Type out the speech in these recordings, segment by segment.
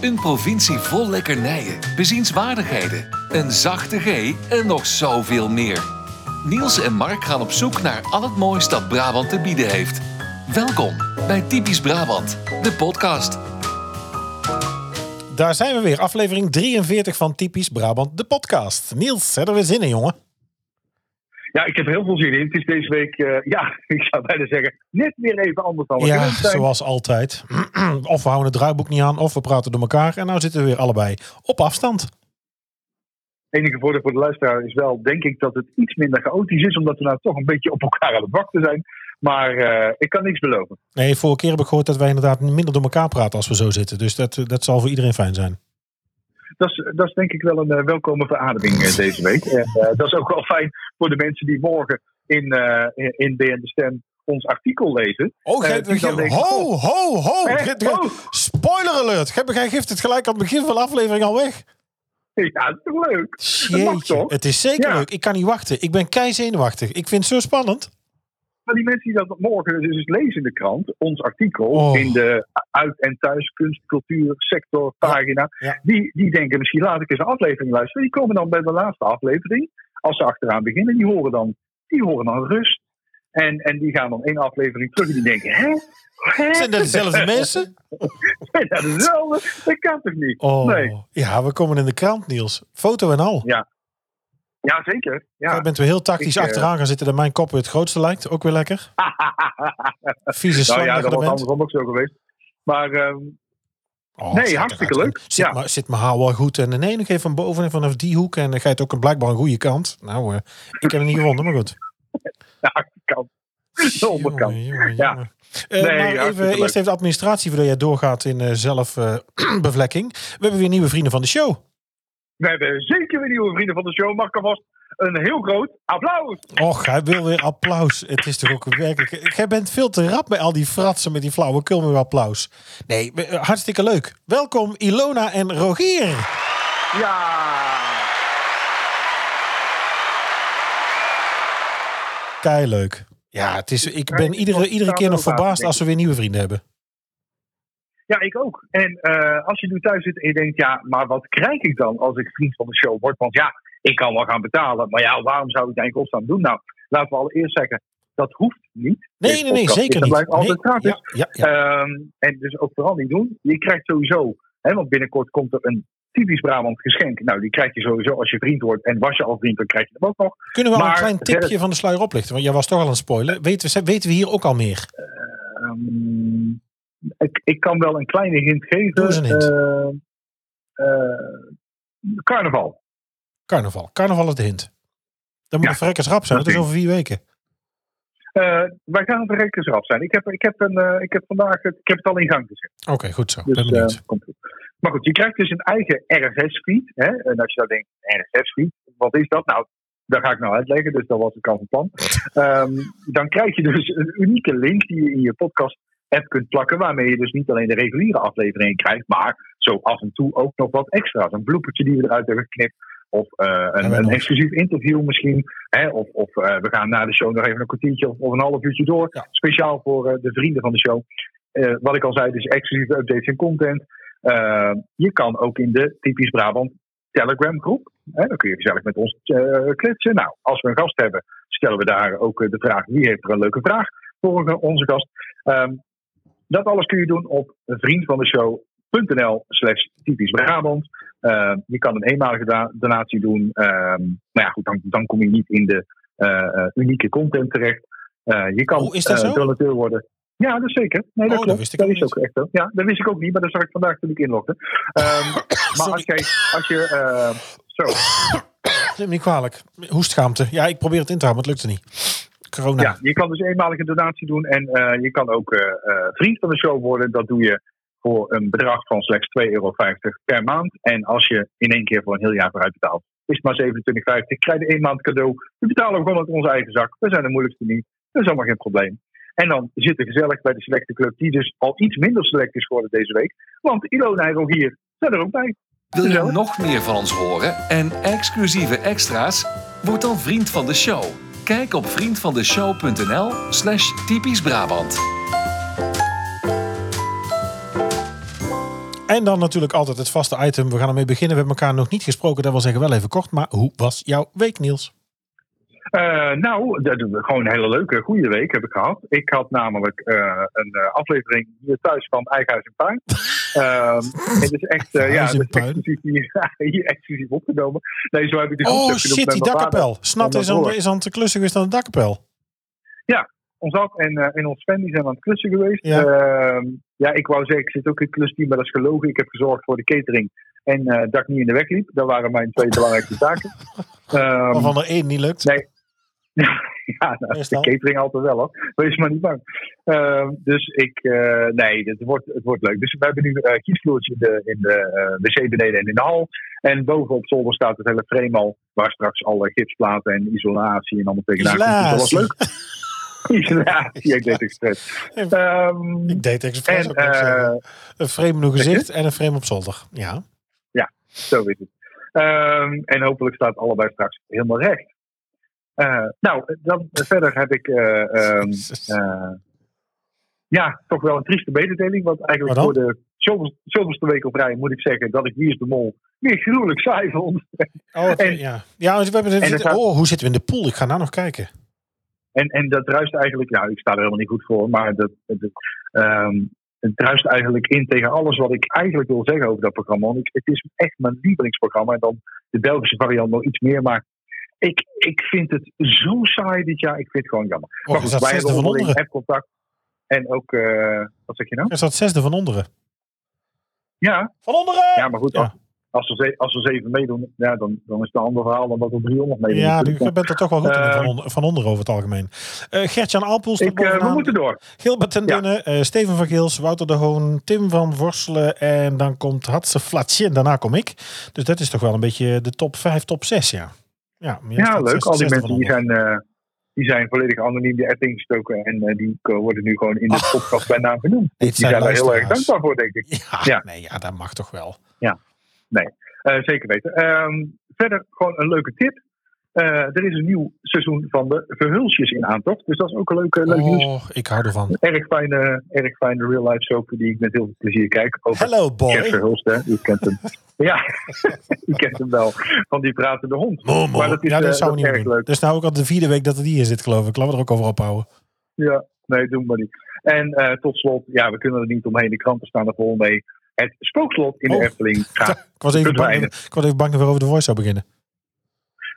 Een provincie vol lekkernijen, bezienswaardigheden, een zachte G en nog zoveel meer. Niels en Mark gaan op zoek naar al het moois dat Brabant te bieden heeft. Welkom bij Typisch Brabant, de podcast. Daar zijn we weer, aflevering 43 van Typisch Brabant, de podcast. Niels, heb er weer zin in, jongen? Ja, ik heb heel veel zin in. Het is deze week, eh, ja, ik zou bijna zeggen, net weer even anders dan we Ja, zoals altijd. of we houden het draaiboek niet aan, of we praten door elkaar. En nou zitten we weer allebei op afstand. Het enige voordeel voor de luisteraar is wel, denk ik, dat het iets minder chaotisch is, omdat we nou toch een beetje op elkaar aan het wachten zijn. Maar eh, ik kan niks beloven. Nee, vorige keer heb ik gehoord dat wij inderdaad minder door elkaar praten als we zo zitten. Dus dat, eh, dat zal voor iedereen fijn zijn. Dat is, dat is denk ik wel een eh, welkome verademing eh, deze week. En eh, dat is ook wel fijn voor de mensen die morgen in, eh, in, BN De Stem ons artikel lezen. Oh, Eh, gij- die dan gij- denken, ho, ho, ho. Oh, Spoiler alert. Gij geeft het gelijk aan het begin van de aflevering al weg. ja, dat is toch leuk? Dat mag toch? het is zeker Ja. leuk. Ik kan niet wachten. Ik ben kei zenuwachtig. Ik vind het zo spannend. Maar die mensen die dat morgen dus lezen in de krant, ons artikel Oh. in de uit- en thuis kunst, cultuur, sector pagina, Ja. Die, die denken misschien laat ik eens een aflevering luisteren. Die komen dan bij de laatste aflevering, als ze achteraan beginnen, die horen dan, die horen dan rust. En, en die gaan dan één aflevering terug en die denken, hè? Hè? Zijn dat dezelfde mensen? Zijn dat dezelfde? Dat kan toch niet? Oh, Nee. ja, we komen in de krant, Niels. Foto en al. Ja, zeker. Jij Ja. bent weer heel tactisch Ik, eh, achteraan gaan zitten dat mijn kop weer het grootste lijkt. Ook weer lekker. Vieze nou slang ja, dat was andersom ook zo geweest. Maar ehm, Oh, Nee, hartstikke leuk. Zit, Ja. maar, zit mijn haar wel goed. En nee, nog even van boven en vanaf die hoek. En dan ga je het ook blijkbaar een goede kant. Nou, eh, ik heb het niet gewonnen, maar goed. ja, kan. De onderkant. Jongen, jongen, Ja. jongen. Eh, Nee, maar even, leuk. eerst even de administratie voordat jij doorgaat in eh zelfbevlekking. We hebben weer nieuwe vrienden van de show. We hebben zeker weer nieuwe vrienden van de show. Mag ik alvast een heel groot applaus. Och, hij wil weer applaus. Het is toch ook werkelijk... Jij bent veel te rap met al die fratsen met die flauwekul met applaus. Nee, eh, hartstikke leuk. Welkom Ilona en Rogier. Ja. Kei leuk. Ja, het is, ik ben iedere, iedere keer nog verbaasd als we weer nieuwe vrienden hebben. Ja, ik ook. En eh, als je nu thuis zit en je denkt, ja, maar wat krijg ik dan als ik vriend van de show word? Want ja, ik kan wel gaan betalen, maar ja, waarom zou ik het eigenlijk opstaan doen? Nou, laten we allereerst zeggen, dat hoeft niet. Nee, nee, nee, zeker niet. blijft altijd Nee, gratis. ja, ja, ja. Ehm, en dus ook vooral niet doen. Je krijgt sowieso, hè, want binnenkort komt er een typisch Brabant geschenk. Nou, die krijg je sowieso als je vriend wordt. En was je al vriend, dan krijg je hem ook nog. Kunnen we al een klein tipje verder- van de sluier oplichten? Want jij was toch al aan het spoilen. Weten we, weten we hier ook al meer? Ehm, ik, ik kan wel een kleine hint geven. Hint. Eh, eh, carnaval. Carnaval. Carnaval is de hint. Dan moet Ja, de verrekkers rap zijn. dat Dat is over vier weken. Eh, wij gaan het rekkers eraf zijn. Ik heb, ik heb, een, ik heb vandaag het, ik heb het al in gang gezet. Oké, goed zo. Dus, ben. Maar goed, je krijgt dus een eigen RSS-feed. En als je dan denkt, RSS-feed, wat is dat? Nou, dat ga ik nou uitleggen, dus dat was ik al van plan. Ehm, dan krijg je dus een unieke link die je in je podcast-app kunt plakken, waarmee je dus niet alleen de reguliere afleveringen krijgt, maar zo af en toe ook nog wat extra's. Een bloepertje die we eruit hebben geknipt. Of eh, een, een exclusief interview misschien. Hè? Of, of eh, we gaan na de show nog even een kwartiertje of, of een half uurtje door. Ja. Speciaal voor eh, de vrienden van de show. Wat ik al zei, dus exclusieve updates en content. Je kan ook in de typisch Brabant Telegram groep. Hè, dan kun je gezellig met ons kletsen. Nou, als we een gast hebben, stellen we daar ook de vraag: wie heeft er een leuke vraag voor onze gast? Ehm, dat alles kun je doen op vriendvandeshow.nl slash typisch Brabant. Eh, je kan een eenmalige donatie doen. Ehm, maar ja, goed, dan, dan kom je niet in de eh, eh, unieke content terecht. Je kan Oh, donateur worden. Ja, dat is zeker. Nee, dat Oh, dat wist ik dat ook is ook echt zo. Ja, dat wist ik ook niet, maar dat zag ik vandaag toen ik inlogde. Ehm, maar als, jij, als je... eh, zo, Neem me niet kwalijk. Hoestschaamte. Ja, ik probeer het in te houden, maar het lukte niet. Corona. ja, je kan dus eenmalige donatie doen en eh, je kan ook eh, eh, vriend van de show worden. Dat doe je voor een bedrag van slechts 2,50 euro per maand. En als je in één keer voor een heel jaar vooruit betaalt, is het maar 27,50. Krijg je één maand cadeau. We betalen gewoon uit onze eigen zak. We zijn de moeilijkste niet. Dat is allemaal geen probleem. En dan zitten gezellig bij de selecte club, die dus al iets minder select is geworden deze week. Want Ilona en Rogier zijn er ook bij. Wil je nog meer van ons horen en exclusieve extra's? Word dan vriend van de show. Kijk op vriendvandeshow.nl slash typisch Brabant. En dan natuurlijk altijd het vaste item. We gaan ermee beginnen. We hebben elkaar nog niet gesproken. Dat wil zeggen wel even kort. Maar hoe was jouw week, Niels? Eh, nou, dat, gewoon een hele leuke, goede week heb ik gehad. Ik had namelijk eh, een eh, aflevering hier thuis van Eigen en Puin. Ehm, het is echt, ja, dat is exclusief hier, hier exclusief opgenomen. Nee, zo heb ik de Oh shit, die dakkapel. Snat en is aan, is aan het klussen geweest aan de dakkapel. Ons af en, en ons fan die zijn aan het klussen geweest. Ja. Ja. ja, ik wou zeggen, ik zit ook in het klusteam, maar dat is gelogen. Ik heb gezorgd voor de catering en eh, dat ik niet in de weg liep. Dat waren mijn twee belangrijkste taken. Ehm, Waarvan er één niet lukt. Nee. ja, nou, de catering altijd wel hoor. Wees maar niet bang. Ehm, dus ik, eh, nee, het wordt, het wordt leuk. Dus we hebben nu kiesvloertje in de, in de eh, wc beneden en in de hal. En boven op zolder staat het hele frame al, waar straks alle gipsplaten en isolatie en allemaal tegenaan komt. Dus dat was leuk. Isolatie, ik deed expres. Ehm, Ik deed expres en ook Een frame in uw gezicht en een frame op zolder. Ja. Zo is het. Ehm, en hopelijk staat allebei straks helemaal recht. Eh, nou, dan verder heb ik eh, ehm, eh, ja, toch wel een trieste mededeling. Want eigenlijk Wat voor de zoveelste week op rij moet ik zeggen dat ik Wie is de Mol weer gruwelijk saai vond. Oh, En- ja. Ja, we hebben oh, hoe zitten we in de pool? Ik ga nou nog kijken. En, en dat druist eigenlijk, ja, ik sta er helemaal niet goed voor, maar dat, dat, ehm, het druist eigenlijk in tegen alles wat ik eigenlijk wil zeggen over dat programma. Want ik, het is echt mijn lievelingsprogramma. En dan de Belgische variant nog iets meer. Maar ik, ik vind het zo saai dit jaar. Ik vind het gewoon jammer. Oh, maar goed, wij hebben onderling appcontact. En ook, eh, wat zeg je nou? Er staat zesde van onderen. Ja, Van onderen! ja maar goed, Ja. Als, we ze- als we zeven meedoen, ja, dan, dan is het een ander verhaal dan dat er 300 meedoen. Ja, natuurlijk. je bent er toch wel goed in Eh, van, onder, van onderen over het algemeen. Eh Gertjan Alpoel staat ik, eh, we moeten door. Gilbert ten Ja. Dunne, eh, Steven van Geels, Wouter de Hoon, Tim van Vorselen en dan komt Hatse Flatje en daarna kom ik. Dus dat is toch wel een beetje de top 5, top 6, ja. Ja, Ja, leuk. Al die mensen die zijn, die zijn volledig anoniem de app ingestoken. En die worden nu gewoon in de podcast bij naam genoemd. het die zijn zijn daar heel erg dankbaar voor, denk ik. Ja, Ja. Nee, ja, dat mag toch wel. Eh, zeker weten. Ehm, verder gewoon een leuke tip. Eh, er is een nieuw seizoen van de Verhulsjes in aantocht. Dus dat is ook een leuke, leuk nieuws. Oh, ik hou ervan. Erg fijne, erg fijne real-life soap die ik met heel veel plezier kijk. Over Hello Gert boy. Verhulst, hè. U kent hem. ja, u kent hem wel. Van die pratende hond. Momo. Maar dat is, ja, dat eh, zou dat niet erg doen. leuk. Dus nou ook al de vierde week dat het hier zit, geloof ik. Laten we er ook over ophouden. Ja, nee, doen maar niet. En tot slot, ja, we kunnen er niet omheen. De kranten staan er vol mee. Het spookslot in Oh. de Efteling gaat. Ik was even bang, ik was even bang dat we over de voice zou beginnen.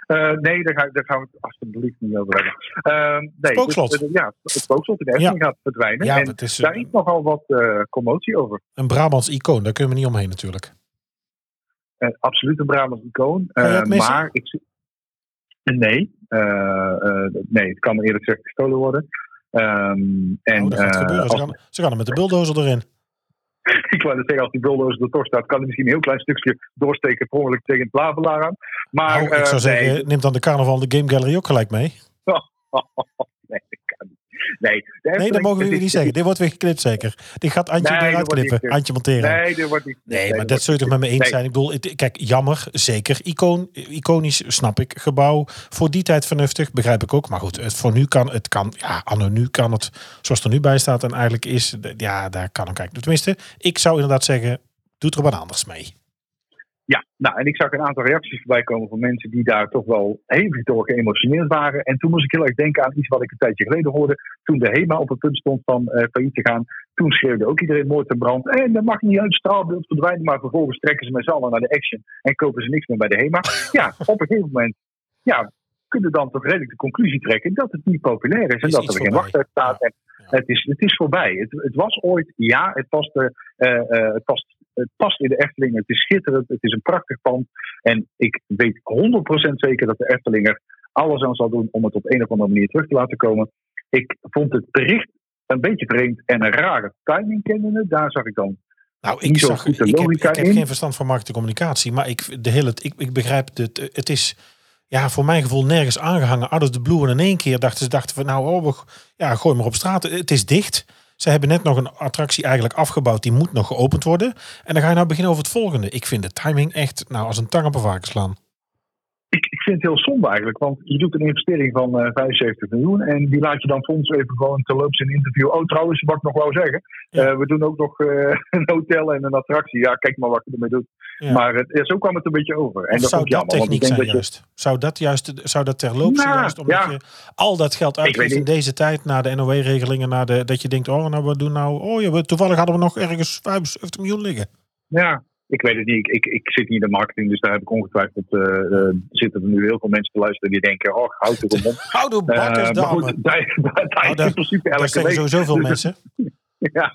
Eh, nee, daar, ga, daar gaan we het alsjeblieft niet over hebben. Ehm, nee, Spookslot. dus, eh, ja, het spookslot in de Efteling gaat verdwijnen. Ja, en is daar eh, is nogal wat commotie over. een Brabants icoon. Daar kunnen we niet omheen natuurlijk. Absoluut een Brabants icoon. Maar ik Nee, nee, het kan eerlijk gezegd gestolen worden. Ehm, en oh, dat gaat gebeuren. Ze gaan, ze gaan er met de bulldozer erin. ik wou net zeggen, als die bulldozer er toch staat, kan hij misschien een heel klein stukje doorsteken per ongeluk tegen het blavelaar aan. Maar Nou, ik zou eh, zeggen, nee, neemt dan de carnaval de Game Gallery ook gelijk mee. nee, dat. Nee, mogen we niet zeggen. Dit wordt weer geknipt zeker. Dit gaat Antje Nee, eruit knippen. Antje monteren. Nee, dat wordt niet. Nee, maar dat zul je toch met me eens zijn. Ik bedoel, kijk, jammer, zeker. Icoon, iconisch, snap ik. Gebouw, voor die tijd vernuftig, begrijp ik ook. Maar goed, het, voor nu kan het, kan, ja, anno nu kan het, zoals het er nu bij staat. En eigenlijk is, ja, daar kan ook kijken. Tenminste, ik zou inderdaad zeggen, doe er wat anders mee. Ja, nou, en ik zag een aantal reacties voorbij komen van mensen die daar toch wel hevig door geëmotioneerd waren. En toen moest ik heel erg denken aan iets wat ik een tijdje geleden hoorde. Toen de HEMA op het punt stond van eh failliet te gaan. Toen schreeuwde ook iedereen moord en brand. En dat mag niet uit het straalbeeld verdwijnen. Maar vervolgens trekken ze met z'n allen naar de action. En kopen ze niks meer bij de HEMA. Ja, op een gegeven moment ja, kunnen dan toch redelijk de conclusie trekken dat het niet populair is. En Is dat er geen wachttijd staat. En Ja. het, is, het is voorbij. Het, het was ooit, ja, het past, eh, het, past, het past in de Efteling. Het is schitterend. Het is een prachtig pand. En ik weet 100% zeker dat de Efteling er alles aan zal doen om het op een of andere manier terug te laten komen. Ik vond het bericht een beetje vreemd en een rare timing kennende. Daar zag ik dan Nou, ik, zag, goed de ik, heb, ik heb geen verstand van marketing en communicatie, maar ik, de hele, ik, ik begrijp het. Het is ja, voor mijn gevoel nergens aangehangen. Out of the blue. En in één keer dachten ze dachten van nou, oh, ja, gooi maar op straat. Het is dicht. Ze hebben net nog een attractie eigenlijk afgebouwd. Die moet nog geopend worden. En dan ga je nou beginnen over het volgende. Ik vind de timing echt nou, als een tang op een varken slaan. Ik, ik vind het heel zonde eigenlijk, want je doet een investering van eh 75 miljoen en die laat je dan fonds even gewoon terloops in een interview. Oh, trouwens, wat ik nog wou zeggen, Ja. eh, we doen ook nog eh, een hotel en een attractie. Ja, kijk maar wat je ermee doet. Ja. Maar het, ja, zo kwam het een beetje over. En dat zou dat jammer, techniek zijn dat je... juist? Zou dat juist, zou dat terloops zijn Nou, juist? Omdat je al dat geld uitgeeft in deze tijd, naar de NOW-regelingen, naar de, dat je denkt, oh, nou, we doen nou, oh ja, we, toevallig hadden we nog ergens 75 miljoen liggen. Ja, ik weet het niet. Ik, ik, ik zit niet in de marketing, dus daar heb ik ongetwijfeld... eh eh, zitten er nu heel veel mensen te luisteren die denken... Oh, houd er op. Houdoe Eh, bakkers, maar goed, daar, daar, daar Nou, is in principe elke week. sowieso veel Dus- mensen. Ja,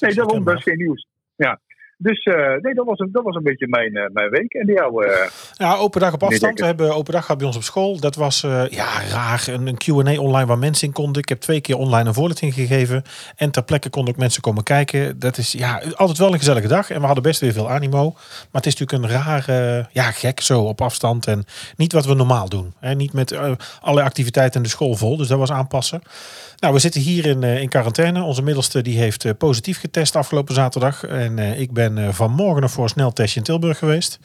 nee, daarom, dat is geen nieuws. Ja. Dus eh, nee, dat was, een, dat was een beetje mijn, eh, mijn week. En die jou, eh, Ja, open dag op afstand. We hebben open dag gehad bij ons op school. Dat was ja, raar. Een, een Q&A online waar mensen in konden. Ik heb twee keer online een voorlichting gegeven. En ter plekke konden ook mensen komen kijken. Dat is ja, altijd wel een gezellige dag. En we hadden best weer veel animo. Maar het is natuurlijk een raar, ja, gek zo op afstand. En niet wat we normaal doen. Hè. Niet met alle activiteiten in de school vol. Dus dat was aanpassen. Nou, we zitten hier in, in quarantaine. Onze middelste die heeft positief getest afgelopen zaterdag. En ik ben eh, vanmorgen nog voor een sneltestje in Tilburg geweest.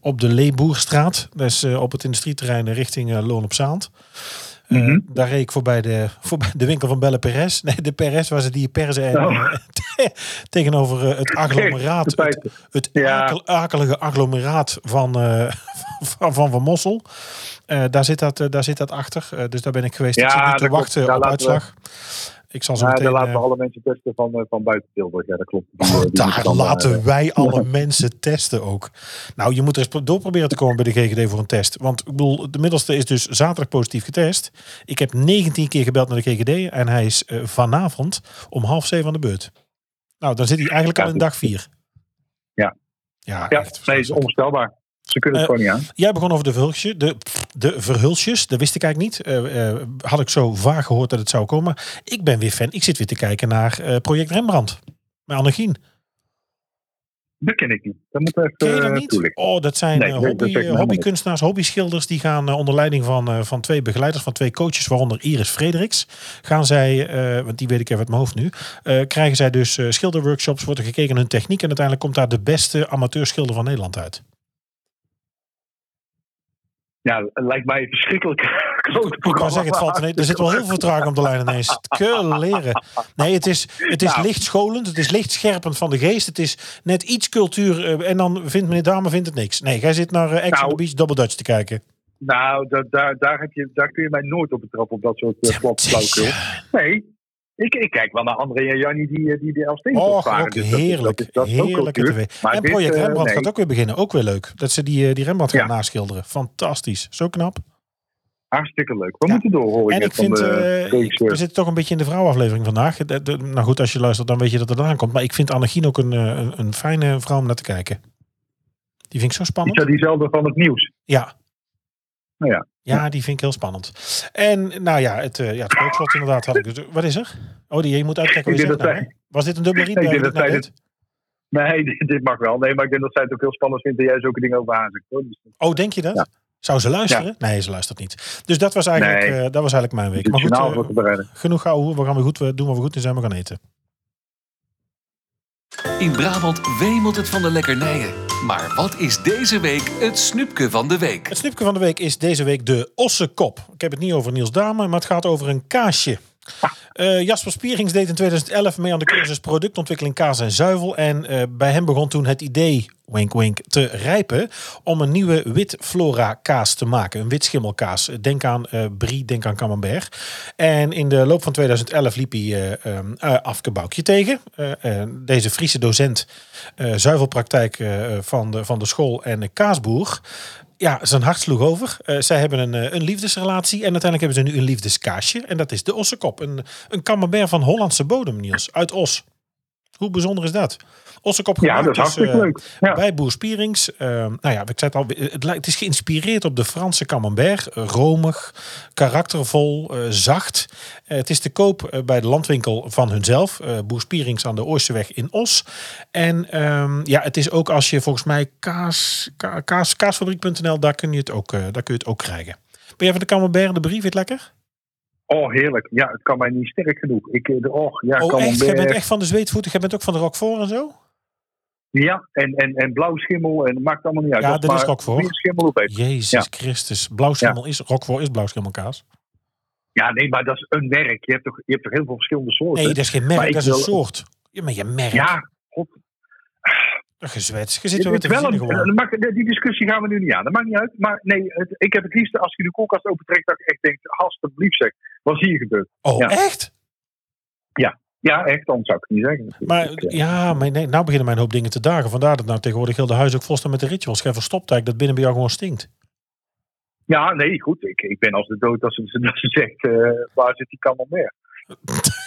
Op de Leeboerstraat. Dus eh, op het industrieterrein richting eh, Loon op Zaand. Mhm. Daar reed ik voorbij de, voorbij de winkel van Belle Perez. Nee, de Perez was het die perzen en, Oh. tegenover het agglomeraat. Het, het Ja. akel- akelige agglomeraat van van, van Van Mossel. Daar, zit dat, daar zit dat achter. Dus daar ben ik geweest. Ja, ik zit te dat wachten op we- uitslag. Ik zal zo Ja, meteen... daar laten we eh, alle mensen testen van, eh, van buiten Tilburg. Ja, dat klopt. Die, eh, die daar dan, eh, laten wij alle mensen testen ook. Nou, je moet er eens door proberen te komen bij de GGD voor een test. Want ik bedoel, de middelste is dus zaterdag positief getest. Ik heb 19 keer gebeld naar de GGD en hij is vanavond om half zeven aan de beurt. Nou, dan zit hij eigenlijk al in dag vier. Ja. Ja, Ja, echt nee, is onvoorstelbaar. Ze kunnen het Eh, gewoon niet aan. Jij begon over de verhulsje, de, de verhulsjes. Dat wist ik eigenlijk niet. Eh, eh, had ik zo vaag gehoord dat het zou komen. Ik ben weer fan. Ik zit weer te kijken naar project Rembrandt. Met Annegien. Dat ken ik niet. Dat moet even Ken je dat niet? Oh, dat zijn Nee, nee, dat hobby, hobbykunstenaars, hobbyschilders. Die gaan onder leiding van, van twee begeleiders, van twee coaches, waaronder Iris Frederiks. Gaan zij, want die weet ik even uit mijn hoofd nu, krijgen zij dus schilderworkshops, wordt er gekeken naar hun techniek. En uiteindelijk komt daar de beste amateurschilder van Nederland uit. Ja, het lijkt mij een verschrikkelijk groot Ik programma. wou zeggen, het valt ineens- er zit wel heel veel vertraging op de lijn ineens. Leren. Nee, het is, het is lichtscholend, het is lichtscherpend van de geest. Het is net iets cultuur eh, en dan vindt meneer Dame vindt het niks. Nee, jij zit naar eh, Ex on Nou. the Beach Double Dutch te kijken. Nou, da- daar, daar, heb je, daar kun je mij nooit op betrappen, op dat soort uh, plat. Nee, ik, ik kijk wel naar André en Jannie die, eh, die de varen. ook Dus is- heerlijk. Dat is, dat is tv. Maar En dit, project eh, Rembrandt nee. gaat ook weer beginnen. Ook weer leuk. Dat ze die, eh, die Rembrandt gaan Ja. naschilderen. Fantastisch. Zo knap. Hartstikke leuk. We Ja. moeten door, hoor En ik vind, regisseur. we zitten toch een beetje in de vrouwenaflevering vandaag. De- de- nou goed, als je luistert, dan weet je dat het eraan komt. Maar ik vind Annegien ook een, een, een fijne vrouw om naar te kijken. Die vind ik zo Is spannend. dat diezelfde van het nieuws? Ja. Nou ja. Ja, die vind ik heel spannend. En nou ja, het, eh ja, het inderdaad had ik. dus- Wat is er? Oh, die, je moet uitkijken je zegt nou? Was dit een dubbele riet? Ik denk bij dat dit nou zij dit? Nee, dit, dit mag wel. Nee, maar ik denk dat zij het ook heel spannend vindt dat jij zulke dingen over haar. Dus, Oh, denk je dat? Ja. Zou ze luisteren? Nee, ze luistert niet. Dus dat was eigenlijk, Nee. eh, dat was eigenlijk mijn week. Maar goed, eh, genoeg gauw. We gaan weer goed we doen wat we goed in zijn. We gaan eten. In Brabant wemelt het van de lekkernijen. Maar wat is deze week het snoepje van de week? Het snoepje van de week is deze week de ossekop. Ik heb het niet over Niels Dame, maar het gaat over een kaasje. Eh, Jasper Spierings deed in 2011 mee aan de cursus productontwikkeling kaas en zuivel. En eh, bij hem begon toen het idee, wink wink, te rijpen om een nieuwe wit flora kaas te maken. Een wit schimmelkaas. Denk aan eh brie, denk aan camembert. En in de loop van 2011 liep hij eh um, uh, Afke Boukje tegen. Deze Friese docent zuivelpraktijk van, de, van de school en kaasboer. Ja, zijn hart sloeg over. Eh, zij hebben een, eh, een liefdesrelatie en uiteindelijk hebben ze nu een liefdeskaasje. En dat is de Ossekop. Een, een camembert van Hollandse bodem, Niels. Uit Os. Hoe bijzonder is dat? Ossekop Ja, gemaakt dat is hartstikke eh, leuk. Ja. bij Boer Spierings. Eh, nou ja, ik zei het al, het, lijkt- het is geïnspireerd op de Franse camembert. Eh, Romig, karaktervol, zacht. Het is te koop bij de landwinkel van hunzelf. Boer Spierings aan de Oosterweg in Os. En ehm, ja, het is ook als je volgens mij kaas, ka- kaas, kaasfabriek.nl, daar kun je het ook, daar kun je het ook krijgen. Ben jij van de camembert en de brie? Vind je het lekker? Oh, heerlijk. Ja, het kan mij niet sterk genoeg. Ik, de, och, ja, Oh, echt? Jij bent echt van de zweetvoeten? Jij bent ook van de Roquefort en zo? Ja, en, en, en blauw schimmel, en maakt allemaal niet uit. Ja, dit is Roquefort. Schimmel beter. Jezus Ja. Christus. Blauwschimmel is, Roquefort is blauwschimmelkaas. Ja, nee, maar dat is een merk. Je hebt toch, je hebt toch heel veel verschillende soorten? Nee, dat is geen merk, dat is een soort. Ja, maar je merk. Ja, god. Dat gezwets. Je zit wel verzinnen een, gewoon. dat maakt- die discussie gaan we nu niet aan. Dat maakt niet uit. Maar nee, het- ik heb het liefst als je de koelkast opentrekt, dat ik echt denk, alsjeblieft zeg, wat is hier gebeurd? Oh, ja. echt? Ja, echt, anders zou ik het niet zeggen. Maar eh, ja, maar nee, nou beginnen mijn hoop dingen te dagen. Vandaar dat nou tegenwoordig heel de huis ook vol staat met de rituals. Gij verstopt eigenlijk dat binnen bij jou gewoon stinkt. Ja, nee, goed. Ik, ik ben als de dood als ze, dat ze zegt, eh, waar zit die camembert?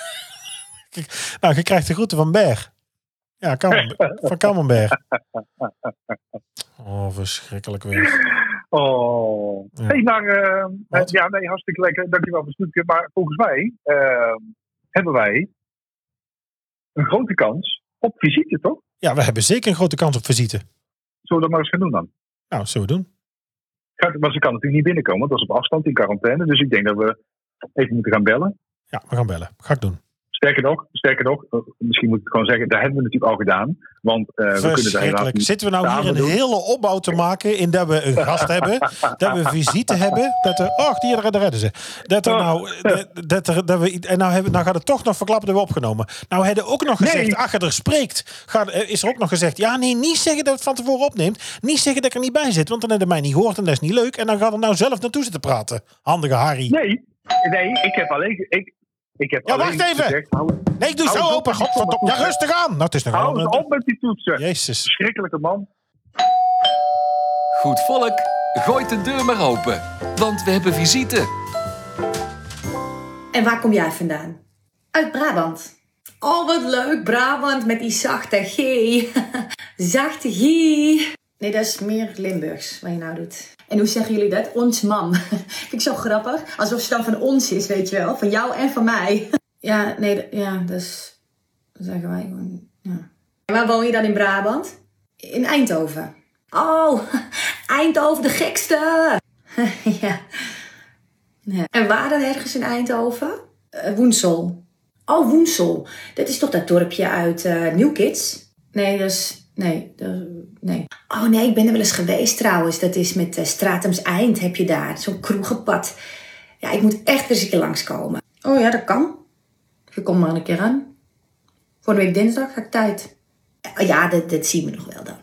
Nou, je krijgt de groeten van Berg. Ja, Camembert. van Camembert. Oh, verschrikkelijk weer. Oh. Ja. Hey, maar, eh, ja, nee, hartstikke lekker. Dankjewel voor het stukje. Maar volgens mij hebben wij een grote kans op visite, toch? Ja, we hebben zeker een grote kans op visite. Zullen we dat maar eens gaan doen dan? Nou, zullen we doen. Maar ze kan natuurlijk niet binnenkomen, want dat is op afstand in quarantaine. Dus ik denk dat we even moeten gaan bellen. Ja, we gaan bellen. Ga ik doen. Sterker nog, sterker nog, eh, misschien moet ik gewoon zeggen, dat hebben we natuurlijk al gedaan. Want eh, we kunnen daar helaas. Zitten we nou hier een doen. hele opbouw te maken in dat we een gast hebben, dat we visite hebben, dat er, oh, die daar redden ze. Dat er Oh. nou, dat, er, dat we, en nou, hebben, nou gaat het toch nog verklappen dat we opgenomen. Nou, hebben ook nog gezegd, Nee. ach, je er spreekt, gaat, eh, is er ook nog gezegd, ja, nee, niet zeggen dat het van tevoren opneemt, niet zeggen dat ik er niet bij zit, want dan hebben mij niet gehoord en dat is niet leuk. En dan gaat er nou zelf naartoe zitten praten. Handige Harry. Nee, nee, ik heb alleen. Ik, ik heb Ja, wacht even. gezegd, hou, Nee, ik doe zo open. Godverdomme. Ja, rustig aan. Nou, het is nog hou eens een... op met die toetsen. Jezus. Verschrikkelijke man. Goed volk, gooit de deur maar open. Want we hebben visite. En waar kom jij vandaan? Uit Brabant. Oh, wat leuk, Brabant met die zachte G. zachte G. Nee, dat is meer Limburgs, wat je nou doet. En hoe zeggen jullie dat? Ons mam. Vind ik zo grappig. Alsof ze dan van ons is, weet je wel. Van jou en van mij. ja, nee, ja. Dat zeggen wij gewoon, ja. En waar woon je dan in Brabant? In Eindhoven. Oh, Eindhoven de gekste. ja. En waar dan ergens in Eindhoven? Eh, Woensel. Oh, Woensel. Dat is toch dat dorpje uit eh Nieuwkids? Nee, dat is... Nee, dat, nee. Oh nee, ik ben er wel eens geweest trouwens. Dat is met eh, Stratums Eind heb je daar. Zo'n kroegenpad. Ja, ik moet echt eens een keer langskomen. Oh ja, dat kan. Je komt maar een keer aan. Volgende week dinsdag ga ik tijd. Ja, dat, dat zien we nog wel dan.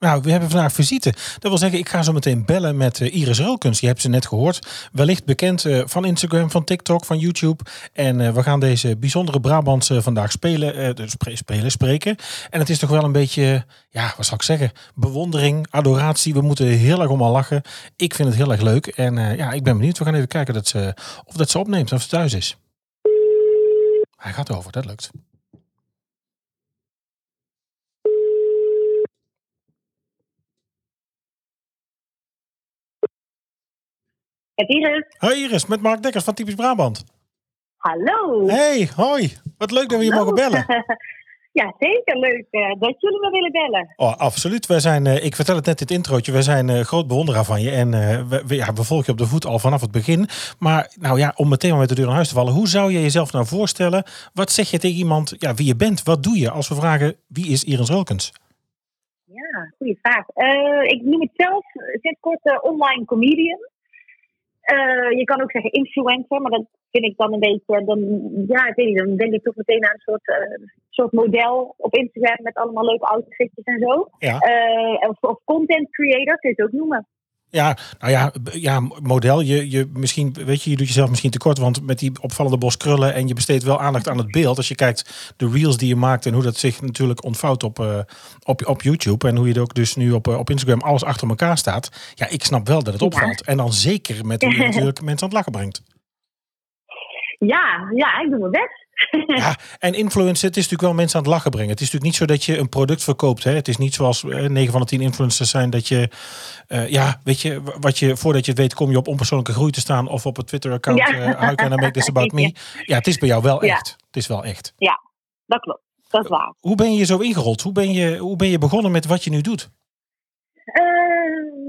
Nou, we hebben vandaag visite. Dat wil zeggen, ik ga zo meteen bellen met eh, Iris Ruilkens. Je hebt ze net gehoord. Wellicht bekend eh, van Instagram, van TikTok, van YouTube. En eh, we gaan deze bijzondere Brabantse vandaag spelen, dus spelen, spreken. En het is toch wel een beetje, ja, wat zal ik zeggen? Bewondering, adoratie. We moeten heel erg om haar lachen. Ik vind het heel erg leuk. En ja, ik ben benieuwd. We gaan even kijken dat ze, of dat ze opneemt, of ze thuis is. Hij gaat over, dat lukt. Het Iris. Hoi Iris, met Mark Dekkers van Typisch Brabant. Hallo. Hey, hoi. Wat leuk dat we je mogen bellen. ja, zeker leuk eh, dat jullie me willen bellen. Oh, absoluut. Wij zijn, eh, ik vertel het net in het introotje, wij zijn eh, groot bewonderaar van je. En we, we, ja, we volgen je op de voet al vanaf het begin. Maar nou ja, om meteen maar met de deur naar huis te vallen. Hoe zou je jezelf nou voorstellen? Wat zeg je tegen iemand, ja, wie je bent? Wat doe je als we vragen, wie is Iris Rolkens? Ja, goede vraag. Ik noem het zelf sinds kort online comedian. Eh, je kan ook zeggen influencer, maar dat vind ik dan een beetje, dan, ja, ik weet niet, dan denk ik toch meteen aan een soort, eh, soort model op Instagram met allemaal leuke outfitjes en zo. Ja. Eh, of, of content creator, kun je het ook noemen. Ja, nou ja, ja model. Je, je, misschien, weet je, je doet jezelf misschien tekort, want met die opvallende bos krullen en je besteedt wel aandacht aan het beeld. Als je kijkt de reels die je maakt en hoe dat zich natuurlijk ontvouwt op, eh, op, op YouTube en hoe je het ook dus nu op, eh, op Instagram alles achter elkaar staat. Ja, ik snap wel dat het opvalt. En dan zeker met hoe je natuurlijk mensen aan het lachen brengt. Ja, ja, ik doe mijn best. Ja, en influencer, het is natuurlijk wel mensen aan het lachen brengen. Het is natuurlijk niet zo dat je een product verkoopt. Hè? Het is niet zoals eh, 9 van de 10 influencers zijn dat je, eh, ja, weet je, wat je, voordat je het weet, kom je op onpersoonlijke groei te staan of op het Twitter-account. Ja. eh how can I make this about me? Ja, het is bij jou wel Ja. echt. Het is wel echt. Dat klopt, dat is waar. Hoe ben je zo ingerold? Hoe ben je, hoe ben je begonnen met wat je nu doet? Eh,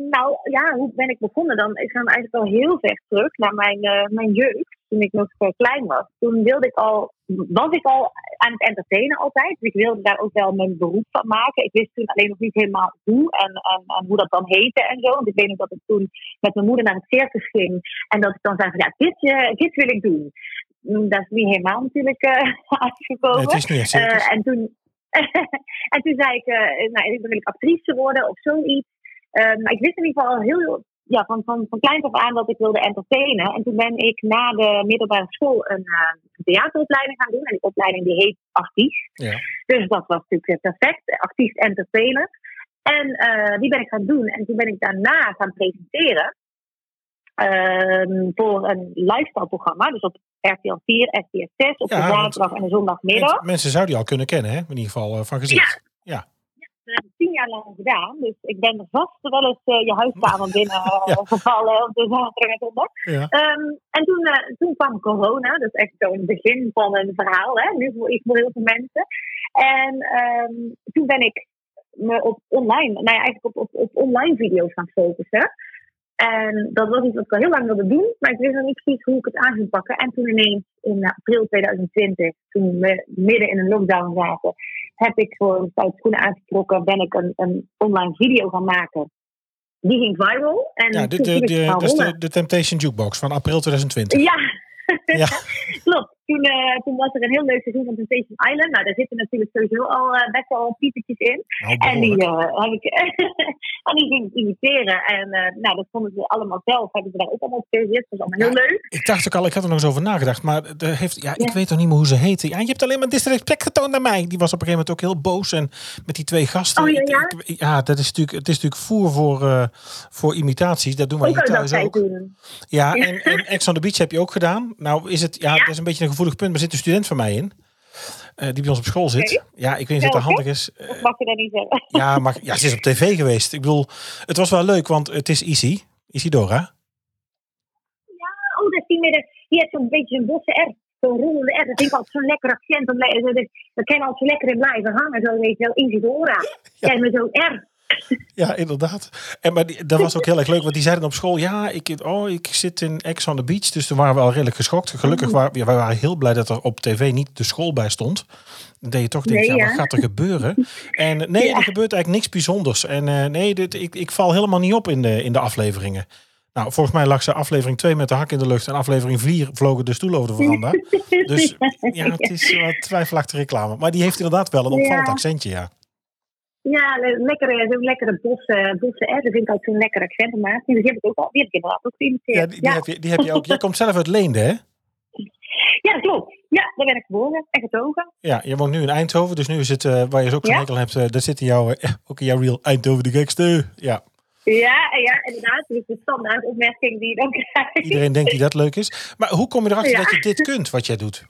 nou ja, hoe ben ik begonnen? Dan is dan eigenlijk al heel ver terug naar mijn, eh, mijn jeugd. Toen ik nog eh, klein was, toen wilde ik al, was ik al aan het entertainen altijd. Dus ik wilde daar ook wel mijn beroep van maken. Ik wist toen alleen nog niet helemaal hoe en, en, en hoe dat dan heette en zo. Want ik weet nog dat ik toen met mijn moeder naar het circus ging. En dat ik dan zei van ja, dit, eh, dit wil ik doen. Mm, Dat is niet helemaal natuurlijk eh uitgekomen. Nee, het is niet en toen, en toen zei ik, nou, dan wil ik actrice worden of zoiets. Maar ik wist in ieder geval al heel, ja, van, van, van kleins af aan dat ik wilde entertainen. En toen ben ik na de middelbare school een eh, theateropleiding gaan doen. En die opleiding die heet artiest. Ja. Dus dat was natuurlijk perfect. Artiest entertainen. En eh, die ben ik gaan doen. En toen ben ik daarna gaan presenteren. ehm, voor een lifestyle programma. Dus op RTL 4, RTL 6, op Ja, de zaterdag en de zondagmiddag. Mensen, mensen zouden die al kunnen kennen, hè? in ieder geval eh, van gezicht. Ja. Tien jaar lang gedaan. Dus ik ben vast wel eens eh, je huiskamer binnen eh, Ja. gevallen op de zaterdag en zondag. Ja. Ehm, en toen, eh, toen kwam corona. Dat is echt zo'n begin van een verhaal. Hè? Nu voor, voor heel veel mensen. En ehm, toen ben ik me op online, nou ja, eigenlijk op, op, op online video's gaan focussen. En dat was iets wat ik al heel lang wilde doen, maar ik wist nog niet precies hoe ik het aan ging pakken. En toen ineens in april 2020, toen we midden in een lockdown zaten, heb ik gewoon stoute schoenen aangetrokken, ben ik een, een online video gaan maken. Die ging viral. En Ja, de, de, de, gaan dat is de, de Temptation Jukebox van april 2020. Ja, Ja. klopt. Toen, eh, toen was er een heel leuk seizoen van Temptation Island. Nou, daar zitten natuurlijk sowieso al eh, best wel typetjes in. Nou, En die, eh, heb ik, en die ging ik imiteren. En nou, dat vonden ze allemaal zelf. Hebben ze daar ook allemaal op gereageerd. Dat was allemaal heel leuk. Ik dacht ook al, ik had er nog eens over nagedacht. Maar er heeft, ja, ik Ja. weet nog niet meer hoe ze heette. Ja, je hebt alleen maar disrespect getoond naar mij. Die was op een gegeven moment ook heel boos. En met die twee gasten. Oh, ja, ja? ik- ja, dat is natuurlijk, het is natuurlijk voer voor, voor imitaties. Dat doen wij Ook hier thuis ook. Ja, en, en Ex on the Beach heb je ook gedaan. Nou is het, ja, Ja. dat is een beetje een gevoelig punt. Maar er zit een student van mij in. eh, die bij ons op school zit. Ja, ik weet niet of dat handig is. Eh, Of mag je dat niet zeggen? ja, maar ja, ze is op tv geweest. Ik bedoel, het was wel leuk, want het is Isi. Isidora. Oh, dat is die met de, die heeft zo'n beetje een bosse R. Zo'n rollende R. Dat vind ik altijd zo'n lekker accent. Dat, dat kan altijd zo lekker in blijven hangen. Zo weet je wel, Isidora. Ja, met zo'n R. Ja, inderdaad. En maar die, dat was ook heel erg leuk, want die zeiden op school: ja, ik, oh, ik zit in Ex on the Beach. Dus toen waren we al redelijk geschokt. Gelukkig Mm. waren ja, wij waren heel blij dat er op tv niet de school bij stond. Dan deed je toch denken: Nee, ja, ja. wat gaat er gebeuren? En eh, nee, Ja. er gebeurt eigenlijk niks bijzonders. En eh, nee, dit, ik, ik val helemaal niet op in de, in de afleveringen. Nou, volgens mij lag ze aflevering 2 met de hak in de lucht en aflevering 4 vlogen de stoel over de veranda. Dus ja, het is wel twijfelachtige reclame. Maar die heeft inderdaad wel een opvallend accentje, ja. Ja, le- lekkere, zo'n lekkere bosse, bosse R. Dat vind ik altijd zo'n lekker accent die heb ik ook al. Die heb ik inderdaad ook geïmiteerd. Ja, die, die, Heb je, die heb je ook. Jij komt zelf uit Leende, hè? Ja, dat klopt. Ja, daar ben ik geboren en getogen. Ja, je woont nu in Eindhoven, dus nu is het, eh, waar je ook zo'n Ja. hekel hebt, eh, dat zit in jouw, eh, ook in jouw reel Eindhoven de gekste. Ja, Ja, ja, inderdaad. Dus de standaard opmerking die je dan krijgt. iedereen denkt die dat leuk is. Maar hoe kom je erachter Ja. dat je dit kunt, wat jij doet?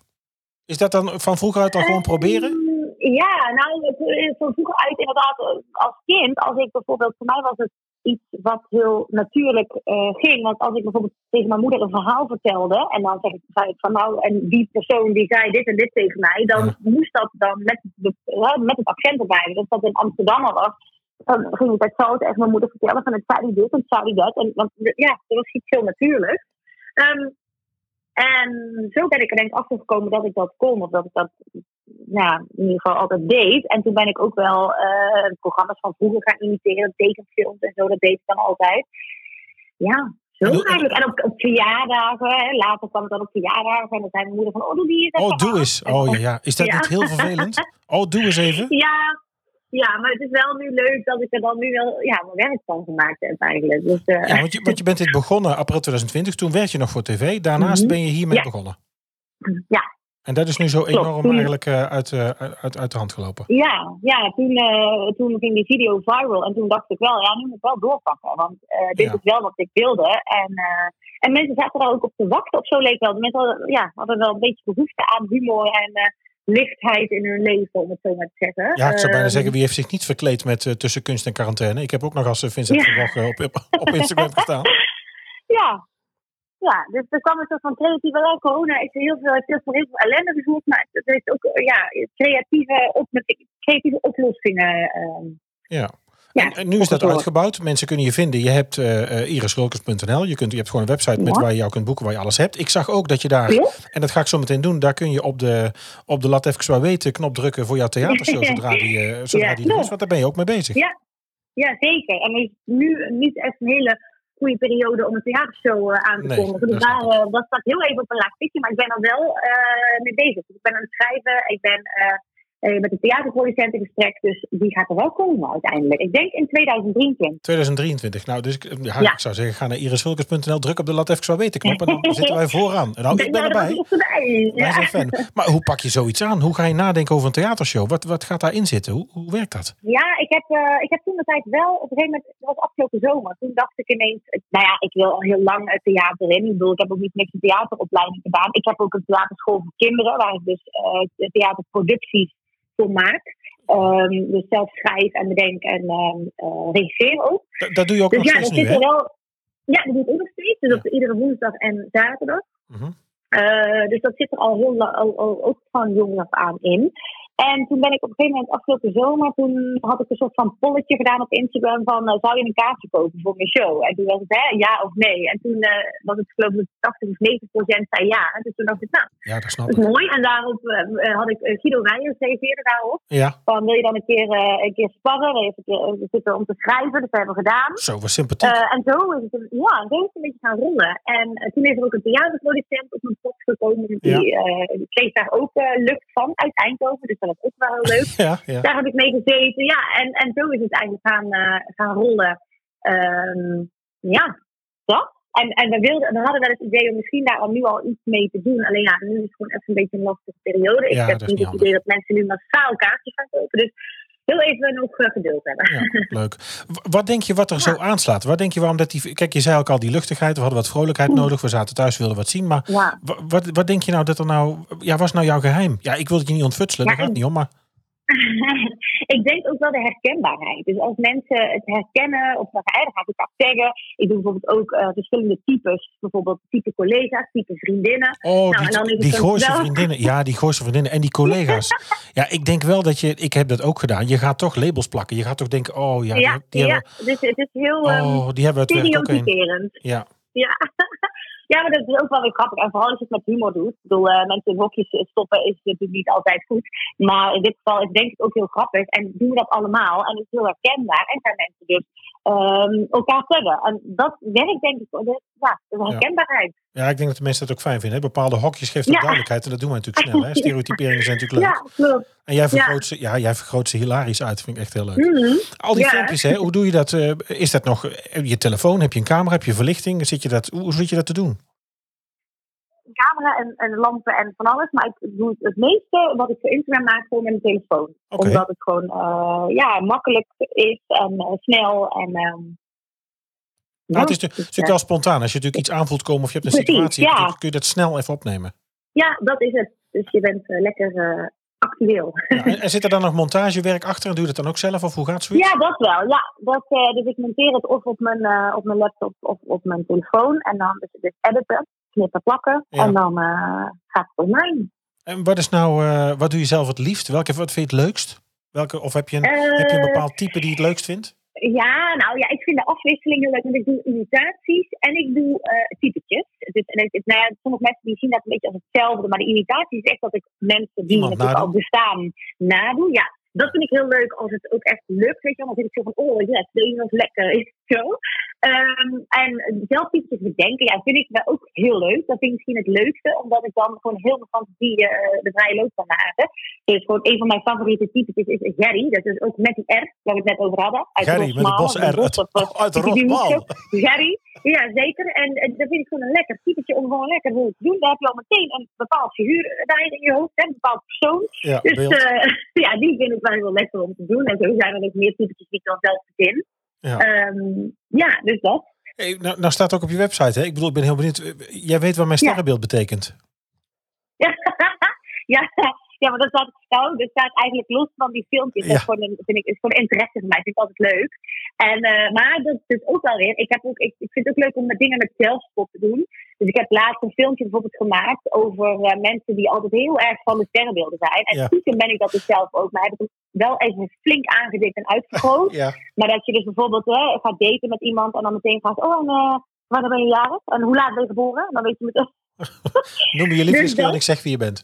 Is dat dan van vroeger uit al gewoon proberen? Ja, nou, het van vroeger uit inderdaad eh, als kind. Als ik bijvoorbeeld, voor mij was het iets wat heel natuurlijk eh, ging. Want als ik bijvoorbeeld tegen mijn moeder een verhaal vertelde. En dan zeg ik, zei ik van nou, en die persoon die zei dit en dit tegen mij. Dan Ja. moest dat dan met, de, met het accent erbij. Dus dat in Amsterdam al was. Dan ging ik dat zo tegen mijn moeder vertellen. Van het zei die dit en het zei die dat. En, want ja, dat was iets heel natuurlijk. Ehm, en zo ben ik er denk ik achter gekomen dat ik dat kon. Of dat ik dat ja, in ieder geval altijd deed. En toen ben ik ook wel eh, programma's van vroeger gaan imiteren. Tekenfilms en zo. Dat deed ik dan altijd. Ja, zo doe- eigenlijk. En op, op verjaardagen. Later kwam het dan op verjaardagen. En dan zei mijn moeder van, oh doe die eens Oh, doe eens. En Oh ja, ja. Is dat Ja. niet heel vervelend? Oh, doe eens even. Ja, ja, maar het is wel nu leuk dat ik er dan nu wel ja, mijn werk van gemaakt heb eigenlijk. Dus, eh, Ja, want je, want je bent dit begonnen april 2020. Toen werk je nog voor tv. Daarnaast Mhm. ben je hiermee Ja. begonnen. Ja. En dat is nu zo Klopt. enorm Toen- eigenlijk eh, uit, eh, uit, uit de hand gelopen. Ja, ja toen, eh, toen ging die video viral. En toen dacht ik wel, ja, nu moet ik wel doorpakken. Want dit Ja. is wel wat ik wilde. En, en mensen zaten daar ook op te wachten of zo leek wel. Mensen hadden, ja, hadden wel een beetje behoefte aan humor en lichtheid in hun leven, om het zo maar te zeggen. Ja, ik zou bijna Ehm, zeggen, wie heeft zich niet verkleed met tussen kunst en quarantaine? Ik heb ook nog als Vincent Ja. van Gogh op, op Instagram gestaan. Ja. Ja, dus er kwam een soort van creatieve wel, corona is heel veel, heeft heel veel, heel veel ellende gevoerd, maar het heeft ook eh, ja, creatieve, op, met creatieve oplossingen. ehm, Ja. Ja, En, en nu is dat uitgebouwd. Mensen kunnen je vinden. Je hebt uh, irisrulkers.nl. Je, kunt, je hebt gewoon een website met waar je jou kunt boeken, waar je alles hebt. Ik zag ook dat je daar, Ja. en dat ga ik zo meteen doen, daar kun je op de, op de Laat even weten knop drukken voor jouw theatershow zodra die, eh, zodra Ja, die er is. Want daar ben je ook mee bezig. Ja. Ja, zeker. En is nu niet echt een hele goede periode om een theatershow eh, aan te Nee, kondigen. Dus dat daar, eh, dat staat heel even op een laag pitje. Maar ik ben er wel eh, mee bezig. Dus ik ben aan het schrijven. Ik ben eh, eh, met de theaterproducent in gesprek. Dus die gaat er wel komen uiteindelijk. Ik denk in 2023. 2023. Nou, dus ik, ja, Ja. ik zou zeggen, ga naar iriswulkers.nl, druk op de Laat even weten knop en dan zitten wij vooraan. En nou, ik ben er erbij. Wij Ja. zijn fan. Maar hoe pak je zoiets aan? Hoe ga je nadenken over een theatershow? Wat, wat gaat daarin zitten? Hoe, hoe werkt dat? Ja, ik heb, eh, ik heb toen de tijd wel, op een gegeven moment, dat was afgelopen zomer. Toen dacht ik ineens, eh, nou ja, ik wil al heel lang het theater in. Ik bedoel, ik heb ook niet niks een theateropleiding gedaan. Ik heb ook een theaterschool voor kinderen, waar ik dus eh, de theaterproducties voor maak. Ehm, dus zelf schrijf en bedenk en regisseer ook. Dat, dat doe je ook Dus nog ja, dat steeds nu, hè? wel. Ja, dat doe ik ook nog steeds. Dus op iedere woensdag en zaterdag. Mhm. Eh, dus dat zit er al heel lang, ook van jongs af aan in. En toen ben ik op een gegeven moment afgelopen zomer, toen had ik een soort van polletje gedaan op Instagram van eh, zou je een kaartje kopen voor mijn show? En toen was het hè, ja of nee. En toen eh, was het geloof ik 80 of 90 procent zei ja. Dus toen dacht ik, nou, Ja, dat snap dat ik. is mooi. En daarop eh, had ik Guido Rijers reageerde daarop. Ja, Van wil je dan een keer, een keer sparren? Even een keer, zitten om te schrijven. Dat hebben we gedaan. zo, wat sympathiek. En zo is het, een- ja, zo is het een beetje gaan rollen. En toen is er ook een theaterproducent op mijn pad gekomen. Die, eh, die kreeg daar ook lucht van uit Eindhoven. Dus dat was ook wel heel leuk. ja, ja. Daar heb ik mee gezeten. Ja, en, en zo is het eigenlijk gaan, eh, gaan rollen. Ehm, ja, dat. En, en we, wilden, we hadden wel het idee om misschien daar al nu al iets mee te doen. Alleen ja, nu is het gewoon even een beetje een lastige periode. Ik Ja, heb niet het idee dat mensen nu massaal kaartjes gaan kopen. Dus heel even nog eh, geduld hebben. Ja, leuk. Wat denk je wat er zo aanslaat? Wat denk je waarom dat die... Kijk, je zei ook al die luchtigheid. We hadden wat vrolijkheid nodig. We zaten thuis, wilden wat zien. Maar Ja. wat, wat denk je nou dat er nou... Ja, was nou jouw geheim? Ja, ik wil het je niet ontfutselen. Daar gaat het niet om. Maar ik denk ook wel de herkenbaarheid. Dus als mensen het herkennen of zeggen, hey, dan ga ik het ook taggen. Ik doe bijvoorbeeld ook eh, verschillende types. Bijvoorbeeld type collega's, type vriendinnen. Oh, Nou, en dan die, is die Gooise wel- vriendinnen. Ja, die Gooise vriendinnen. En die collega's. Ja, ik denk wel dat je... Ik heb dat ook gedaan. Je gaat toch labels plakken. Je gaat toch denken... Oh, ja, Ja, die, die ja, hebben... dus het is heel Oh, die hebben het stereotyperend. Ja, Ja. ja, maar dat is ook wel weer grappig. En vooral als je het met humor doet. Ik bedoel, eh, mensen in hokjes stoppen is natuurlijk niet altijd goed. Maar in dit geval is denk ik ook heel grappig. En doen we dat allemaal. En het is heel herkenbaar. En zijn mensen dus ehm, elkaar taggen. En dat werkt denk ik. Dat, ja, is herkenbaarheid. ja, ik denk dat de mensen dat ook fijn vinden. Hè? Bepaalde hokjes geeft ook Ja. duidelijkheid. En dat doen we natuurlijk snel. Hè? Stereotyperingen zijn natuurlijk leuk. Ja, klopt. En jij vergroot, ze, ja, jij vergroot ze hilarisch uit. vind ik echt heel leuk. Mhm. Al die filmpjes, hè, hoe doe je dat? eh, is dat nog eh, je telefoon? Heb je een camera? Heb je verlichting? Zit je dat, hoe zit je dat te doen? Camera en, en lampen en van alles. Maar ik doe het, meeste wat ik voor Instagram maak gewoon met mijn telefoon. Omdat het gewoon eh, ja, makkelijk is en eh, snel. En, Nou, het is, natuurlijk wel spontaan. Als je natuurlijk iets aanvoelt komen of je hebt een Precies, situatie, ja. kun je dat snel even opnemen. Ja, dat is het. Dus je bent eh, lekker actueel. Ja, en, en zit er dan nog montagewerk achter en doe je dat dan ook zelf of hoe gaat zoiets? Ja, dat wel. Ja, dat, dus ik monteer het of op mijn, op mijn laptop of op mijn telefoon. En dan is het dus editen, knippen, plakken. Ja. En dan eh, gaat het online. En wat is nou, eh, wat doe je zelf het liefst? Welke, wat vind je het leukst? Welke, of heb je, een, heb je een Eh, bepaald type die je het leukst vindt? Ja, nou ja, ik vind de afwisseling heel leuk. Want ik doe imitaties en ik doe eh typetjes. Dus, en het, is- nou ja, sommige mensen die zien dat een beetje als hetzelfde. Maar de imitatie is echt dat ik mensen die Iemand natuurlijk al bestaan nadoe. Ja, dat vind ik heel leuk als het ook echt lukt. Weet je, wel. dan vind ik zo van, oh yes, deze was lekker. Is het zo. Ehm, en zelf typetjes bedenken, ja, vind ik wel ook heel leuk. Dat vind ik misschien het leukste, omdat ik dan gewoon heel veel fantasie eh, de vrije loop kan laten. Dus gewoon een van mijn favoriete typetjes is Gerry. Dat is ook met die R, waar we het net over hadden. Uit Gerry, met de bos R. Uit zo- Gerry, ja zeker. En, en dat vind ik gewoon een lekker typetje om gewoon lekker te doen. Daar heb je al meteen een bepaald figuur daarin in je hoofd, hè, een bepaald persoon. Ja, Dus eh, ja, die vind ik wel heel lekker om te doen. En zo zijn er ook meer typetjes die ik dan zelf verzin. Ja. Ehm, ja, dus dat. Hey, nou, nou staat ook op je website, hè? Ik bedoel, ik ben heel benieuwd. Eh, Jij weet wat mijn Ja. sterrenbeeld betekent. Ja, ja, Ja, maar dat staat, nou, dat staat eigenlijk los van die filmpjes. Dat Ja. is gewoon een, vind ik, is gewoon interesse voor mij. vind ik altijd leuk. En, eh, maar dat is ook wel weer. Ik, heb ook, ik, ik vind het ook leuk om met dingen met zelfspot te doen. Dus ik heb laatst een filmpje bijvoorbeeld gemaakt over eh, mensen die altijd heel erg van de sterrenbeelden zijn. En Ja. stiekem ben ik dat dus zelf ook. Maar heb ik hem wel even flink aangedikt en uitvergroot. Ja. Maar dat je dus bijvoorbeeld hè, gaat daten met iemand en dan meteen gaat, oh, en uh, wanneer ben je jarig? En hoe laat ben je geboren? Dan weet je meteen. Noem je liefdeskeur en ik zeg wie je bent.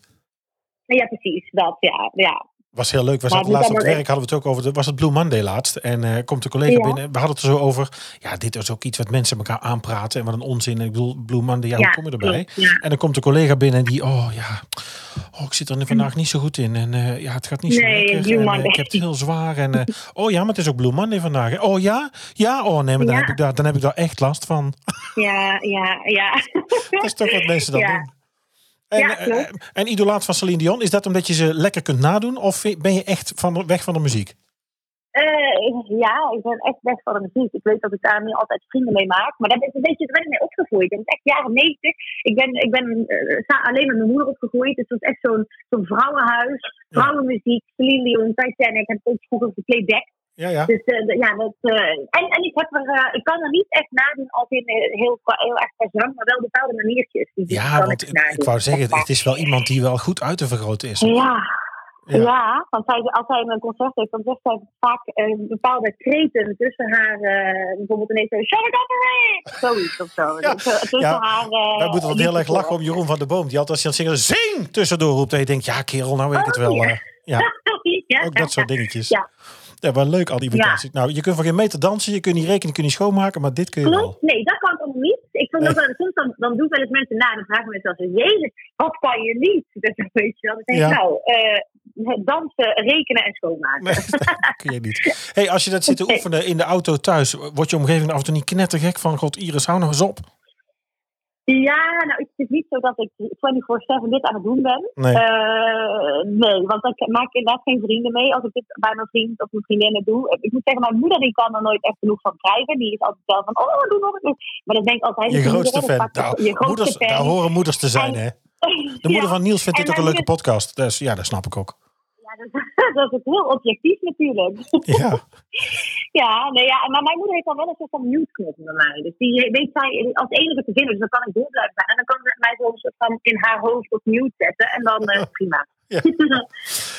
Ja, precies. Dat, ja. ja. Was heel leuk. We zaten het laatst op het werk, hadden we het ook over. De, was het Blue Monday laatst? En eh, komt de collega Ja. binnen. We hadden het er zo over. Ja, dit is ook iets wat mensen elkaar aanpraten. En wat een onzin. Ik bedoel, Blue Monday, ja, hoe kom je erbij? ja. En dan komt de collega binnen en die, oh ja, oh, ik zit er vandaag niet zo goed in. En eh, ja, het gaat niet zo Nee, lekker. En, eh, ik heb het heel zwaar. En, oh ja, maar het is ook Blue Monday vandaag. Oh ja? Ja, oh nee, maar dan, heb ik daar, dan heb ik daar echt last van. Ja, ja, ja. Dat is toch wat mensen dan doen. En, Ja, eh, klopt. en idolaat van Celine Dion, is dat omdat je ze lekker kunt nadoen? Of ben je echt van, de- weg van de muziek? Eh, ja, ik ben echt weg van de muziek. Ik weet dat ik daar niet altijd vrienden mee maak. Maar dat is een beetje, daar ben ik mee opgegroeid. Dat is echt jaren 90. Ik ben, ik ben eh, alleen met mijn moeder opgegroeid. Dus dat is echt zo'n zo'n vrouwenhuis. Vrouwenmuziek, Celine Dion, Titanic. Ik heb ook vroeger geplayback. Ja, ja. Dus eh, ja, dat, eh, en, en ik, heb er, eh, ik kan er niet echt nadoen als in heel, heel erg per zang, maar wel bepaalde maniertjes. Die Ja, kan want ik ik, wou zeggen, het is wel iemand die wel goed uit te vergroten is. Ja, Ja. ja. want zij, als zij een concert heeft, dan zegt zij vaak bepaalde kreten tussen haar, eh, bijvoorbeeld ineens zo, shut it up! Zoiets of zo. Ja, Dus, tussen ja. haar... Wij moeten wel heel erg lachen om Jeroen van der Boom. Die altijd als hij aan het zingen zing tussendoor roept. En je denkt, ja kerel, nou weet ik het wel. Oh, ja. eh. ja, ja. ook dat soort dingetjes. Ja. Ja, wel leuk al die imitaties. Nou, je kunt van geen meter dansen, je kunt niet rekenen, je kunt niet schoonmaken, maar dit kun je wel. Klopt, nee, dat kan allemaal niet. Ik vond Nee. dat wel, soms dan, dan doen wel eens mensen na en dan vragen mensen als jezus, wat kan je niet? Dus dan weet je wel. Dan denk ik, Ja. nou, eh, dansen, rekenen en schoonmaken. Nee, dat kun je niet. Hey, als je dat zit te oefenen in de auto thuis, wordt je omgeving af en toe niet knettergek van, god Iris, hou nou eens op. Ja, nou, het is niet zo dat ik 24-7 dit aan het doen ben. Nee. Eh, nee, want ik maak inderdaad geen vrienden mee als ik dit bij mijn vriend of mijn vriendinnen doe. Ik moet zeggen, mijn moeder die kan er nooit echt genoeg van krijgen. Die is altijd wel van, oh, doe nog eens. Maar dat denk ik altijd. Je grootste fan. Nou, je grootste moeders, fan. daar horen moeders te zijn, En- hè. De moeder Ja. van Niels vindt dit ook een leuke podcast. Dus ja, dat snap ik ook. Dat, dat is heel objectief natuurlijk. Ja, Ja, nee, ja, maar mijn moeder heeft dan wel een soort van mute-knop bij mij. Dus die weet zij als enige te vinden. Dus dan kan ik door blijven zijn. En dan kan ze mij zo soort van in haar hoofd op mute zetten. En dan eh, prima. Ja.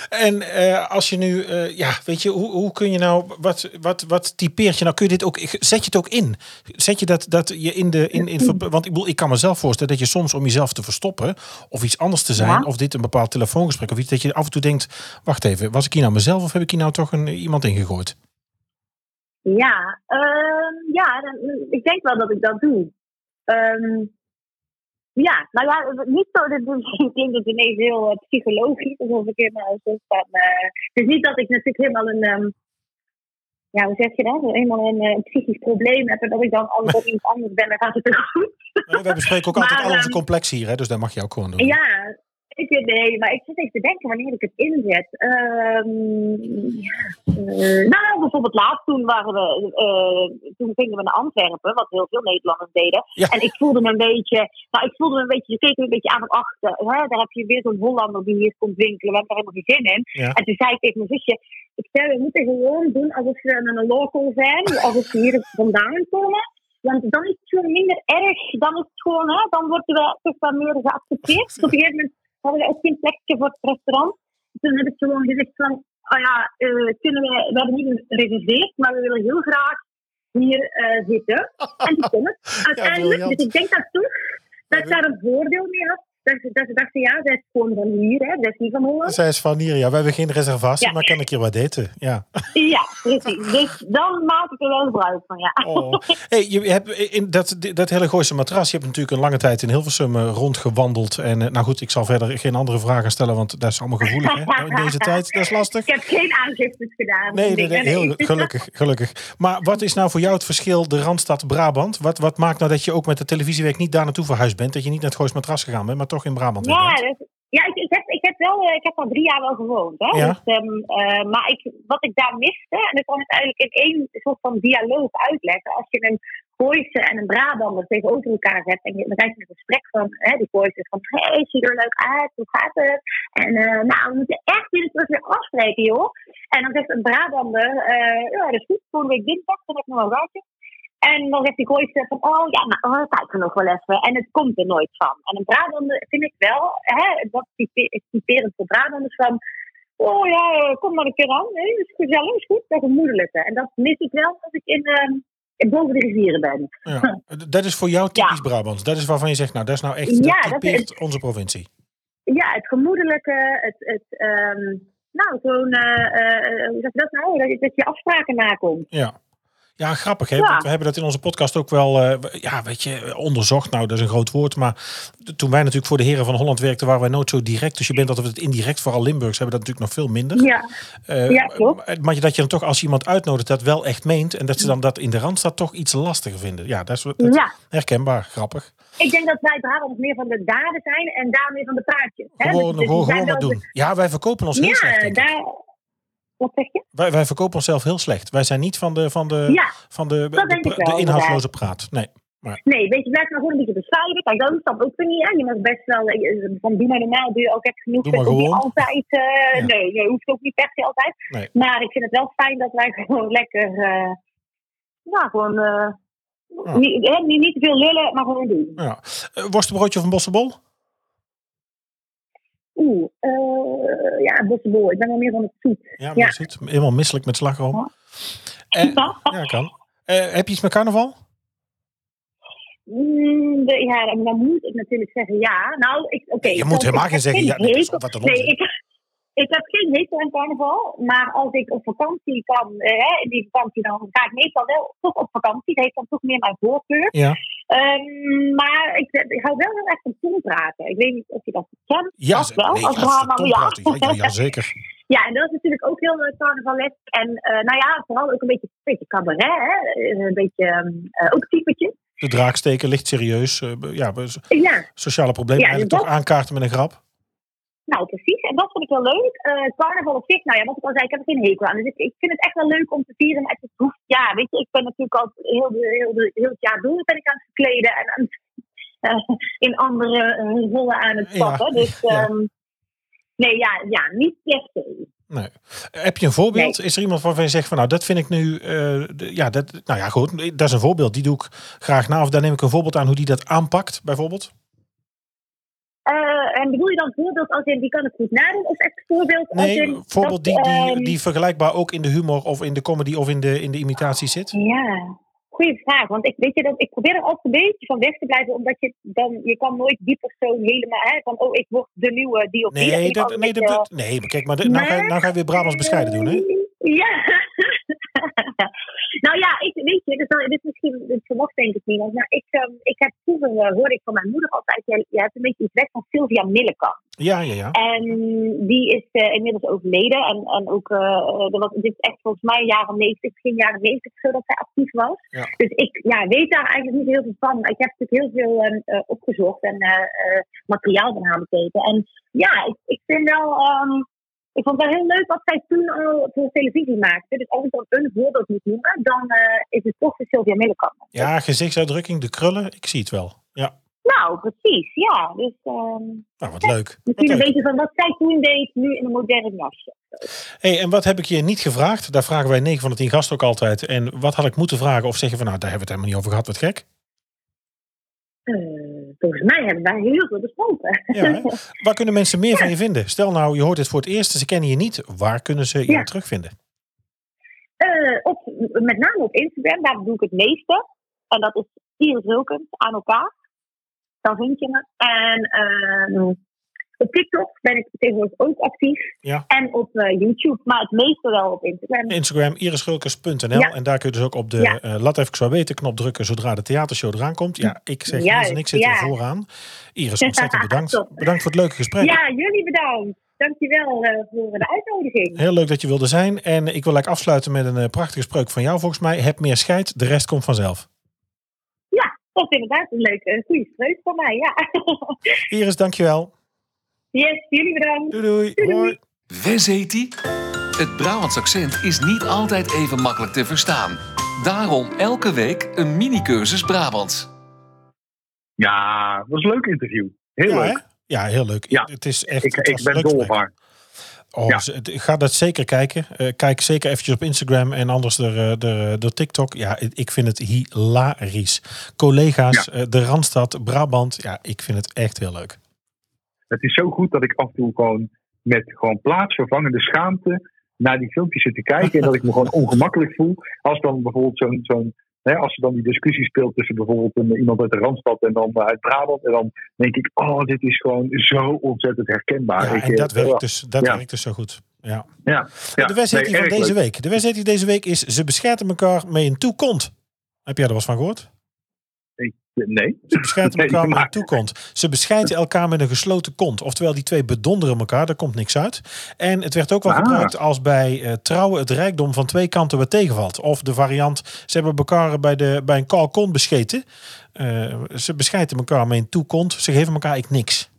En eh, als je nu, eh, ja, weet je, hoe, hoe kun je nou, wat, wat, wat typeert je nou? Kun je dit ook, zet je het ook in? Zet je dat, dat je in de, in, in, want ik bedoel, ik kan mezelf voorstellen dat je soms om jezelf te verstoppen of iets anders te zijn, Ja. of dit een bepaald telefoongesprek of iets, dat je af en toe denkt, wacht even, was ik hier nou mezelf of heb ik hier nou toch een, iemand ingegooid? Ja, ehm, ja dan, ik denk wel dat ik dat doe. Ehm, ja, nou ja, niet zo, dit dit klinkt het ineens heel eh, psychologisch, alsof ik helemaal zo van, eh, Het is niet dat ik natuurlijk helemaal een, ehm, ja, hoe zeg je dat? Helemaal een, eh, psychisch probleem heb en dat ik dan altijd op iets anders ben, dan gaat het er goed. Eh, Wij bespreken ook altijd al onze ehm, complex hier, hè, dus dat mag je ook gewoon doen. Ja, ik weet nee, maar ik zit even te denken wanneer ik het inzet. Ehm, eh, nou, bijvoorbeeld laatst toen waren we, eh, toen gingen we naar Antwerpen, wat heel veel Nederlanders deden. Ja. En ik voelde me een beetje, nou ik voelde me een beetje, je keek me een beetje aan van achter. Hè? Daar heb je weer zo'n Hollander die hier komt winkelen, we hebben daar helemaal geen zin in. Ja. En toen zei ik tegen mijn zusje, ik zei, we moeten gewoon doen alsof we een local zijn, alsof we hier vandaan komen. Want dan is het gewoon minder erg. Dan is het gewoon, hè, dan worden we toch wel meer geaccepteerd. Op een gegeven moment hadden we ook geen plekje voor het restaurant. Toen heb ik gewoon gezegd van, oh ja, eh, kunnen we, we hebben niet gereserveerd, maar we willen heel graag hier eh, zitten. En toen kon het uiteindelijk. dus ik denk dat toch, dat daar een voordeel mee had. Dat, ze- dat ze dachten, ja, zij is gewoon van hier, hè, zij is niet van Holland. Zij is van hier, ja, we hebben geen reservatie, Ja. maar kan ik hier wat eten? Ja. Ja, precies. Dus dan maak ik er wel gebruik van, ja. Oh. Hey, je hebt in dat, dat hele Gooise matras, je hebt natuurlijk een lange tijd in Hilversum eh, rondgewandeld. En eh, nou goed, ik zal verder geen andere vragen stellen, want dat is allemaal gevoelig hè? in deze tijd. Dat is lastig. Ik heb geen aangiftes gedaan. Nee, nee, nee, heel gelukkig, gelukkig. Maar wat is nou voor jou het verschil, de Randstad Brabant? Wat, wat maakt nou dat je ook met de televisiewerk niet daar naartoe verhuisd bent? Dat je niet naar het Goois matras gegaan bent, maar toch in Brabant weer Ja, Ja, ik, ik, heb, ik, heb wel, eh, ik heb al drie jaar wel gewoond. Hè? Ja. Dus, ehm, eh, maar ik, wat ik daar miste, en dat kan ik eigenlijk in één soort van dialoog uitleggen. Als je een Gooise en een Brabander tegenover elkaar zet en je dan krijg je een gesprek van, hè, die Gooise van, hé, hey, zie je er leuk uit, hoe gaat het? En eh, nou, we moeten echt binnenkort weer afspreken, joh. En dan zegt een Brabander, ja, dat is goed, volgende week dinsdag, dan heb ik nog een raadje. En dan zegt die Gooise van, oh ja, nou, oh, kijk er nog wel even. En het komt er nooit van. En een Brabander vind ik wel, hè, dat type- typerend voor Brabanders van, oh ja, kom maar een keer aan. Nee, is gezellig, is goed, dat gemoedelijke. En dat mis ik wel als ik in, in boven de rivieren ben. Ja. Dat is voor jou typisch Brabants. Dat is waarvan je zegt, nou, dat is nou echt, Ja, dat dat typeert onze provincie. Ja, het gemoedelijke, het, het ehm, nou, gewoon, eh, hoe zeg je dat nou? Dat, je- dat je afspraken nakomt. Ja. Ja, grappig hè. Ja. Want we hebben dat in onze podcast ook wel, eh, ja, weet je, onderzocht. Nou, dat is een groot woord. Maar toen wij natuurlijk voor de Heren van Holland werkten, waren wij nooit zo direct. Dus je bent altijd het indirect, vooral Limburgs hebben dat natuurlijk nog veel minder. Ja, Eh, Ja, klopt. Maar dat je dan toch, als je iemand uitnodigt, dat wel echt meent. En dat ze dan dat in de Randstad toch iets lastiger vinden. Ja, dat is dat ja. herkenbaar, grappig. Ik denk dat wij Brabants meer van de daden zijn en daar meer van de praatjes. hè. Gewoon, Dus- dus gewoon, we doen. Ja, wij verkopen ons heel slecht. Ja, ik. daar... Wat zeg je? Wij, wij verkopen onszelf heel slecht. Wij zijn niet van de, van de, Ja, van de, de, de, inhoudsloze praat. Nee. nee, weet je, blijf nou gewoon een beetje bescheiden. Kijk, dat is dat ook weer niet, hè. Je mag best wel, eh, van doe maar normaal, doe je ook echt genoeg. Doe maar niet altijd, eh, Ja. nee, nee, hoeft ook niet per se altijd. Nee. Maar ik vind het wel fijn dat wij gewoon lekker, eh nou, gewoon, eh, Ja. niet, hè, niet, niet te veel lullen, maar gewoon doen. Ja. Eh, worstenbroodje of een bossenbol? Oeh, eh ja, bossenbol. Ik ben wel meer van het zoet. Ja, Ja. maar zoet. Helemaal misselijk met slagroom. Ja. Eh, ja, kan. Eh, heb je iets met carnaval? Mm, de- ja, dan, moet ik natuurlijk zeggen ja. Nou, ik, oké. je moet helemaal geen zeggen ja. hekel- Nee, wat Nee, ik, ik heb geen hekel aan carnaval. Maar als ik op vakantie kan, eh, in die vakantie, dan ga ik meestal wel toch op vakantie. Dat heeft dan toch meer mijn voorkeur. Ja. Ehm, maar ik, ik hou wel heel erg van tonpraten. Ik weet niet of je dat kent. Ja, Dat wel. nee, als ja, ja. Ja, ja, zeker. Ja, en dat is natuurlijk ook heel uh, carnavalesk. En eh, nou ja, vooral ook een beetje, een beetje cabaret, hè? Eh, Een beetje, eh, ook typetje. De draaksteken, licht serieus. eh, ja, sociale problemen eigenlijk dus toch aankaarten met een grap. Nou precies. En dat vind ik wel leuk. Eh, carnaval op zich, nou ja, wat ik al zei, ik heb er geen hekel aan. Dus ik, ik vind het echt wel leuk om te vieren. Maar het hoeft, ja, weet je, ik ben natuurlijk al heel, heel, heel het jaar door ben ik aan het verkleden. En aan het, eh, in andere eh, rollen aan het Ja, stappen. Dus ja. ehm, nee, ja, ja, niet per se. Nee. Heb je een voorbeeld? Is er iemand waarvan je zegt van nou, dat vind ik nu. ja, dat, nou ja, goed. Dat is een voorbeeld. Die doe ik graag na. Of daar neem ik een voorbeeld aan hoe die dat aanpakt, bijvoorbeeld. En bedoel je dan voorbeeld als in, die kan het goed nadoen? Of echt voorbeeld als Nee, in... voorbeeld die, dat, die, ehm, die vergelijkbaar ook in de humor of in de comedy of in de, in de imitatie zit. Ja, goede vraag. Want ik weet je dat ik probeer er altijd een beetje van weg te blijven, omdat je dan je kan nooit die persoon helemaal hè, van oh ik word de nieuwe die of die. Nee, dat, altijd nee, dat, beetje- nee, maar kijk, maar de- nou, ga, je- nou ga je weer Brabants bescheiden doen, hè? Ja. Nou ja, ik, weet je, dus, dit is misschien, dit verwacht denk ik niet. Maar ik, ehm, ik heb vroeger, eh, hoorde ik van mijn moeder altijd, je, je hebt een beetje iets weg van Sylvia Millekamp. Ja, ja, ja. En die is eh, inmiddels overleden. En, en ook, eh, er was, dit is echt volgens mij jaren 90, begin jaren 90 zo dat zij actief was. Ja. Dus ik ja, weet daar eigenlijk niet heel veel van. Maar ik heb natuurlijk heel veel eh, eh, opgezocht en materiaal van haar bekeken. En ja, ik, ik vind wel. ehm, ik vond het wel heel leuk wat zij toen al voor televisie maakte. Dus als ik dan een voorbeeld moet noemen, dan eh, is het toch de Sylvia Millekamp. Ja, gezichtsuitdrukking, de krullen, ik zie het wel. Ja, Nou, precies, ja. Dus ehm, nou, wat leuk. Wat misschien een leuk. beetje van wat zij toen deed, nu in een moderne jasje. Hey, en wat heb ik je niet gevraagd? Daar vragen wij 9 van de 10 gasten ook altijd. En wat had ik moeten vragen? Of zeg je van, nou, daar hebben we het helemaal niet over gehad, wat gek. Eh, volgens mij hebben wij heel veel besproken. Ja? Waar kunnen mensen meer van je vinden? Stel nou, je hoort dit voor het eerst, ze kennen je niet. Waar kunnen ze je Ja. terugvinden? Eh, op, met name op Instagram, daar doe ik het meeste. En dat is Iris Wilkens aan elkaar. Dan vind je me. En ehm, op TikTok ben ik tegenwoordig ook actief. Ja. En op eh, YouTube, maar het meeste wel op Instagram. Instagram irisgulkers.nl. Ja. En daar kun je dus ook op de Ja. eh, laat even zo weten knop drukken zodra de theatershow eraan komt. Ja, ik zeg Iris en ik ja. er vooraan. Iris, ontzettend bedankt. Bedankt voor het leuke gesprek. Ja, jullie bedankt. Dankjewel eh voor de uitnodiging. Heel leuk dat je wilde zijn. En ik wil eigenlijk afsluiten met een prachtige spreuk van jou volgens mij. Heb meer scheid, de rest komt vanzelf. Ja, dat is inderdaad een leuke, goede spreuk van mij. Ja. Iris, dankjewel. Yes, jullie bedankt. Doei doei. Doei, doei. Hoi. Wes heet die? Het Brabants accent is niet altijd even makkelijk te verstaan. Daarom elke week een mini-cursus Brabants. Ja, dat was een leuk interview. Heel Ja, leuk. hè? ja, heel leuk. Ja. Het is echt. Ik, ik ben leuk dol op haar. Oh, Ja. ga dat zeker kijken. Eh, kijk zeker eventjes op Instagram en anders de, de, de TikTok. Ja, ik vind het hilarisch. Collega's, eh, de Randstad, Brabant. Ja, ik vind het echt heel leuk. Het is zo goed dat ik af en toe gewoon met gewoon plaatsvervangende schaamte naar die filmpjes zit te kijken. en dat ik me gewoon ongemakkelijk voel. Als dan bijvoorbeeld zo'n. zo'n hè, als er dan die discussie speelt tussen bijvoorbeeld een, iemand uit de Randstad en dan eh, uit Brabant. En dan denk ik, oh, dit is gewoon zo ontzettend herkenbaar. Ja, en eh, dat werkt dus, dat ja. werkt dus zo goed. Ja. Ja, de wedstrijd Nee, van deze leuk. week. De wedstrijd deze week is ze bescherten elkaar met een toekont. Heb jij er wat van gehoord? Nee. Ze bescherten Nee, elkaar met maar- een toekont. Ze bescheiden elkaar met een gesloten kont. Oftewel, die twee bedonderen elkaar, daar komt niks uit. En het werd ook wel Ah. gebruikt als bij eh, trouwen het rijkdom van twee kanten wat tegenvalt. Of de variant, ze hebben elkaar bij, de, bij een kalkon bescheten. Eh, ze bescheiden elkaar met een toekont. Ze geven elkaar niks.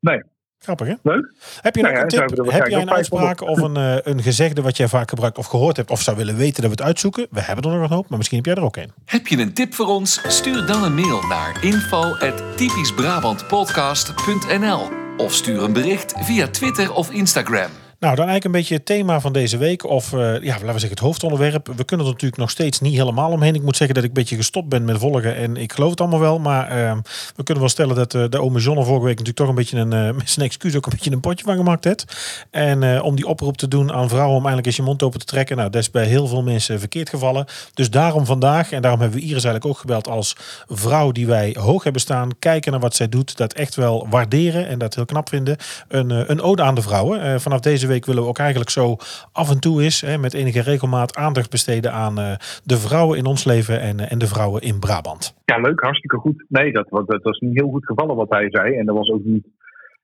Nee. Grappig, hè? Leuk. Heb je Nou nog ja, een tip? Heb jij een uitspraak of een, eh, een gezegde wat jij vaak gebruikt of gehoord hebt of zou willen weten dat we het uitzoeken? We hebben er nog een hoop, maar misschien heb jij er ook een. Heb je een tip voor ons? Stuur dan een mail naar info@typischbrabantpodcast.nl of stuur een bericht via Twitter of Instagram. Nou, dan eigenlijk een beetje het thema van deze week. Of eh, ja, laten we zeggen het hoofdonderwerp. We kunnen er natuurlijk nog steeds niet helemaal omheen. Ik moet zeggen dat ik een beetje gestopt ben met volgen. En ik geloof het allemaal wel. Maar eh, we kunnen wel stellen dat eh, de ome John vorige week natuurlijk toch een beetje een, eh, met zijn excuus ook een beetje een potje van gemaakt heeft. En om die oproep te doen aan vrouwen om eindelijk eens je mond open te trekken. Nou, dat is bij heel veel mensen verkeerd gevallen. Dus daarom vandaag, en daarom hebben we Iris eigenlijk ook gebeld als vrouw die wij hoog hebben staan. Kijken naar wat zij doet. Dat echt wel waarderen en dat heel knap vinden. Een, een ode aan de vrouwen. Vanaf deze week willen we ook eigenlijk zo af en toe is, hè, met enige regelmaat aandacht besteden aan eh, de vrouwen in ons leven en, eh, en de vrouwen in Brabant. Ja, leuk, hartstikke goed. Nee, dat, was- dat was niet heel goed gevallen wat hij zei. En dat was ook niet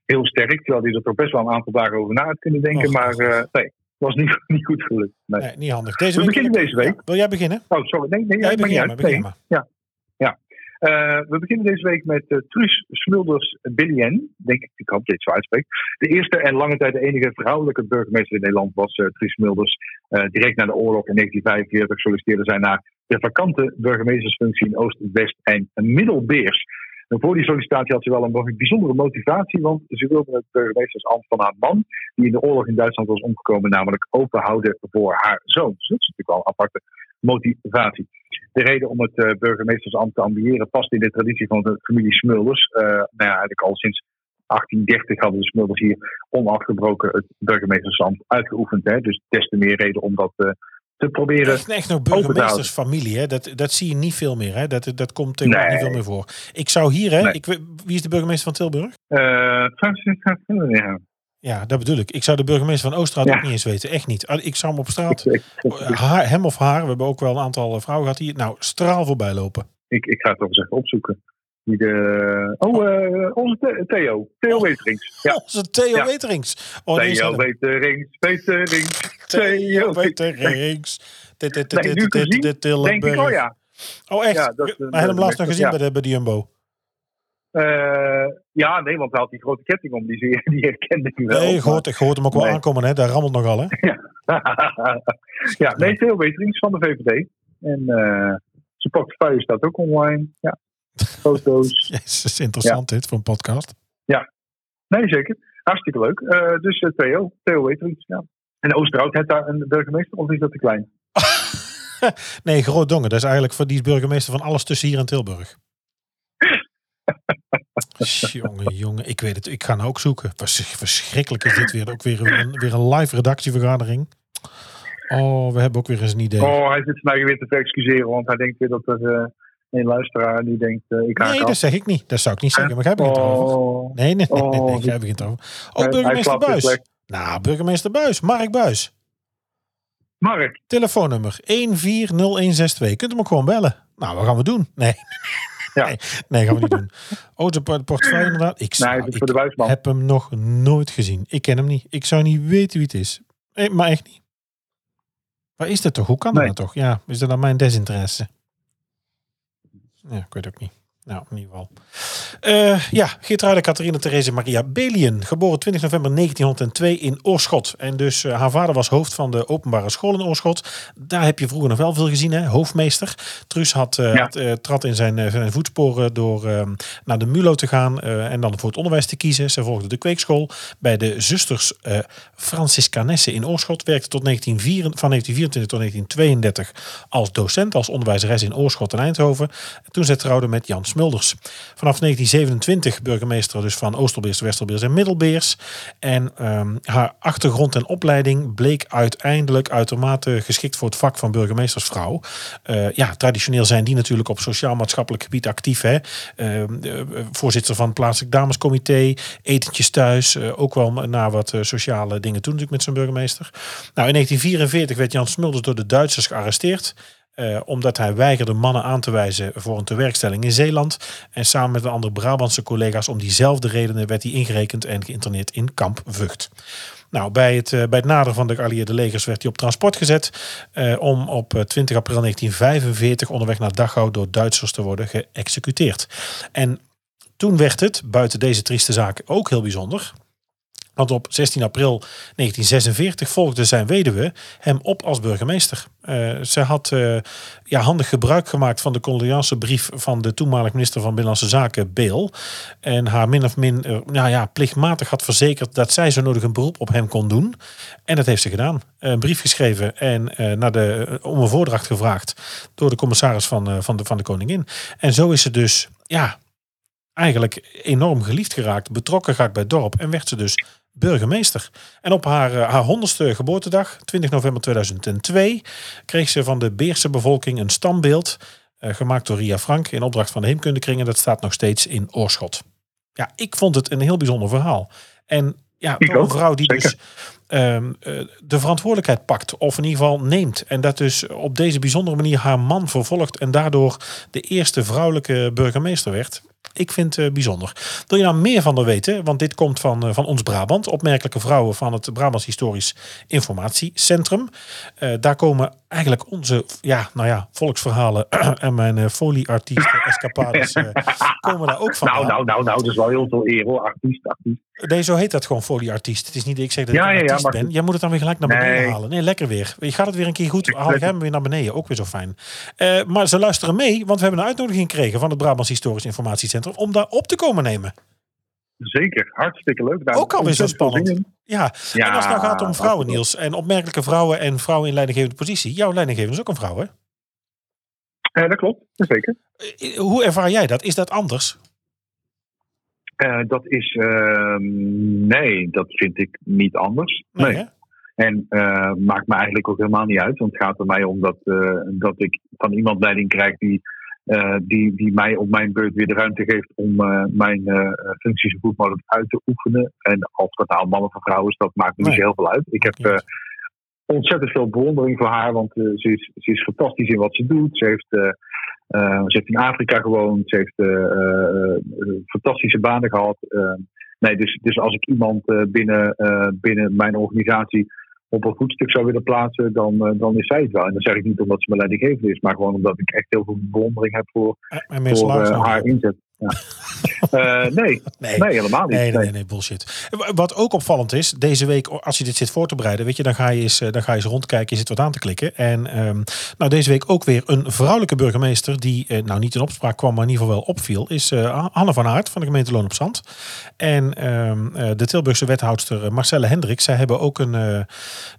heel sterk. Terwijl hij er toch best wel een aantal dagen over na had kunnen denken. Och, maar eh, nee, het was niet, niet goed gelukt. Nee. Nee, niet handig. Deze We week beginnen deze week. Ja, wil jij beginnen? Oh, sorry. Nee, nee, Ja, ja, begin niet maar, begin maar. Ja. Eh, we beginnen deze week met eh, Truus Smulders Billien. Denk ik, ik hoop dat je het zo uitspreekt. De eerste en lange tijd de enige vrouwelijke burgemeester in Nederland was eh Truus Smulders. Direct na de oorlog in 1945 solliciteerde zij naar de vakante burgemeestersfunctie in Oost, West en Middelbeers. En voor die sollicitatie had ze wel een bijzondere motivatie, want ze wilde het burgemeestersambt van haar man, die in de oorlog in Duitsland was omgekomen, namelijk openhouden voor haar zoon. Dus dat is natuurlijk wel een aparte motivatie. De reden om het eh, burgemeestersambt te ambiëren past in de traditie van de familie Smulders. Eh, nou ja, eigenlijk al sinds 1830 hadden de Smulders hier onafgebroken het burgemeestersambt uitgeoefend. Hè? Dus des te meer reden om dat eh, te proberen. Echt, echt nog burgemeestersfamilie, hè? Dat, dat zie je niet veel meer. Hè? Dat, dat komt tegenwoordig Nee. niet veel meer voor. Ik zou hier, hè? Nee. Ik, wie is de burgemeester van Tilburg? Francis, ja. Ja, dat bedoel ik. Ik zou de burgemeester van Oostraat Ja. ook niet eens weten. Echt niet. Ah, Ik zou hem op straat, haar, hem of haar, we hebben ook wel een aantal eh, vrouwen gehad hier, nou, straal voorbij lopen. ik, ik ga het toch eens even opzoeken. Die de, oh, eh, onze The- Theo. Theo Oh. Weterings. Ja. Onze Theo Ja. Weterings. Oh, Theo Weterings, Weterings, Theo Weterings. Dit, dit, dit, Nee, nu dit, dit, gezien, Denk ik, oh ja. Oh, echt? Ja, dat is een- maar heb je hem laatst nog gezien bij de Jumbo? Eh, ja, nee, want hij had die grote ketting om. Die, zie- die herkende ik wel. Nee, ik hoorde, ik hoorde hem ook wel Nee. aankomen, hè? Daar rammelt nogal, hè? ja, nee, Theo Weterings van de VVD. En eh zijn portefeuille staat ook online. Ja, foto's. Jezus, interessant dit voor een podcast. Nee, zeker. Hartstikke leuk. Eh, dus Theo, Theo Weterings, ja. En Oosterhout heeft daar een burgemeester of is dat te klein? nee, Groot Dongen. Dat is eigenlijk voor die is burgemeester van alles tussen hier en Tilburg. Jongen, jongen. Ik weet het. Ik ga nou ook zoeken. Vers- Verschrikkelijk is dit weer. Ook weer een, weer een live redactievergadering. Oh, we hebben ook weer eens een idee. Oh, hij zit nou weer te verexcuseren, want hij denkt weer dat er eh, een luisteraar die denkt, eh, ik haak nee, af. dat zeg ik niet. Dat zou ik niet zeggen. Maar jij begint. Oh, Nee, nee, nee. nee, Oh, nee, dit- jij begint. Hij- Oh, burgemeester Buis. Nou, burgemeester Buis. Mark Buis. Mark, Telefoonnummer 140162. Kunt hem ook gewoon bellen. Nou, wat gaan we doen? Nee. Ja. Nee, gaan we niet doen. Oh, de por- portefeuille inderdaad. Ik, zou, voor de buisman. heb hem nog nooit gezien. Ik ken hem niet. Ik zou niet weten wie het is. Nee, maar echt niet. Waar is dat toch? Hoe kan Nee. dat toch? Ja, is dat dan mijn desinteresse? Ja, ik weet ook niet. Nou, in ieder geval. Uh, ja, Geertruida Catharina Therese Maria Belien, geboren 20 november 1902 in Oorschot. En dus uh, haar vader was hoofd van de openbare school in Oorschot. Daar heb je vroeger nog wel veel gezien, hè? hoofdmeester. Truus had, uh, ja. had trad in zijn, zijn voetsporen door ehm, naar de MULO te gaan en dan voor het onderwijs te kiezen. Ze volgde de kweekschool bij de zusters Franciscanessen in Oorschot. Werkte tot 1904, van 1924 tot 1932 als docent, als onderwijzeres in Oorschot en Eindhoven. En toen zij trouwde met Jan Smulders. Vanaf 1927 burgemeester dus van Oosterbeers, Westerbeers en Middelbeers. En um, haar achtergrond en opleiding bleek uiteindelijk uitermate geschikt voor het vak van burgemeestersvrouw. Uh, ja, traditioneel zijn die natuurlijk op sociaal-maatschappelijk gebied actief. Hè? Uh, voorzitter van het plaatselijk damescomité, etentjes thuis, uh, ook wel naar wat sociale dingen toen natuurlijk met zijn burgemeester. Nou, in 1944 werd Jan Smulders door de Duitsers gearresteerd. Uh, omdat hij weigerde mannen aan te wijzen voor een tewerkstelling in Zeeland. En samen met de andere Brabantse collega's om diezelfde redenen werd hij ingerekend en geïnterneerd in kamp Vught. Nou, bij het, uh, bij het naderen van de geallieerde legers werd hij op transport gezet. Uh, om op 20 april 1945 onderweg naar Dachau door Duitsers te worden geëxecuteerd. En toen werd het, buiten deze trieste zaak, ook heel bijzonder. Want op 16 april 1946 volgde zijn weduwe hem op als burgemeester. Uh, ze had uh, ja, handig gebruik gemaakt van de brief van de toenmalig minister van Binnenlandse Zaken, Beel. En haar min of min uh, ja, plichtmatig had verzekerd dat zij zo nodig een beroep op hem kon doen. En dat heeft ze gedaan. Een brief geschreven en naar de, om een voordracht gevraagd door de commissaris van, van, de, van de koningin. En zo is ze dus ja, eigenlijk enorm geliefd geraakt, betrokken geraakt bij het dorp. En werd ze dus burgemeester. En op haar, eh, haar honderdste geboortedag, 20 november 2002, kreeg ze van de Beerse bevolking een standbeeld. Uh, gemaakt door Ria Frank in opdracht van de Heemkundekringen. Dat staat nog steeds in Oorschot. Ja, ik vond het een heel bijzonder verhaal. En ja, een vrouw die dus uh, de verantwoordelijkheid pakt. Of in ieder geval neemt. En dat dus op deze bijzondere manier haar man vervolgt. En daardoor de eerste vrouwelijke burgemeester werd. Ik vind het uh, bijzonder. Wil je nou meer van er weten? Want dit komt van, uh, van ons Brabant. Opmerkelijke vrouwen van het Brabants Historisch Informatiecentrum. Uh, daar komen eigenlijk onze ja, nou ja, volksverhalen en mijn uh, folieartiesten, escapades, komen daar ook van. Nou, nou, nou, nou, dat is wel heel veel eer hoor. Artiest, artiest. Nee, zo heet dat gewoon folieartiest. Het is niet dat ik zeg dat ja, ik een artiest ja, ben. Jij moet het dan weer gelijk naar beneden nee. halen. Nee, lekker weer. Je gaat het weer een keer goed. Haal ik hem weer naar beneden. Ook weer zo fijn. maar ze luisteren mee, want we hebben een uitnodiging gekregen van het Brabants Historisch Informatiecentrum om daar op te komen nemen. Zeker, hartstikke leuk. Daar ook alweer zo spannend. Ja. ja. en als het nou gaat om vrouwen, Niels, en opmerkelijke vrouwen en vrouwen in leidinggevende positie. Jouw leidinggevende is ook een vrouw, hè? Uh, dat klopt, zeker. Uh, hoe ervaar jij dat? Is dat anders? Uh, dat is, ehm, nee, dat vind ik niet anders. Nee. nee. En maakt me eigenlijk ook helemaal niet uit. Want het gaat er mij om dat, dat ik van iemand leiding krijg die uh, die, die mij op mijn beurt weer de ruimte geeft om uh, mijn uh, functie zo goed mogelijk uit te oefenen. En of dat nou mannen of vrouwen is, dat maakt me niet zo heel veel uit. Ik heb ontzettend veel bewondering voor haar, want ze, is, ze is fantastisch in wat ze doet. Ze heeft, ze heeft in Afrika gewoond, ze heeft fantastische banen gehad. nee, dus, dus als ik iemand binnen, binnen mijn organisatie op een voetstuk zou willen plaatsen, dan, uh, dan is zij het wel. En dan zeg ik niet omdat ze mijn leidinggevende is, maar gewoon omdat ik echt heel veel bewondering heb voor, voor uh, haar inzet. Ja. uh, nee. nee. nee, helemaal niet. Nee, nee, nee, bullshit. Wat ook opvallend is, deze week, als je dit zit voor te bereiden, weet je, dan ga je eens, dan ga je eens rondkijken, je zit wat aan te klikken. En um, nou, deze week ook weer een vrouwelijke burgemeester, die uh, nou niet in opspraak kwam, maar in ieder geval wel opviel, is uh, Hanne van Aert van de gemeente Loon op Zand. En um, de Tilburgse wethoudster Marcelle Hendricks, zij hebben ook een,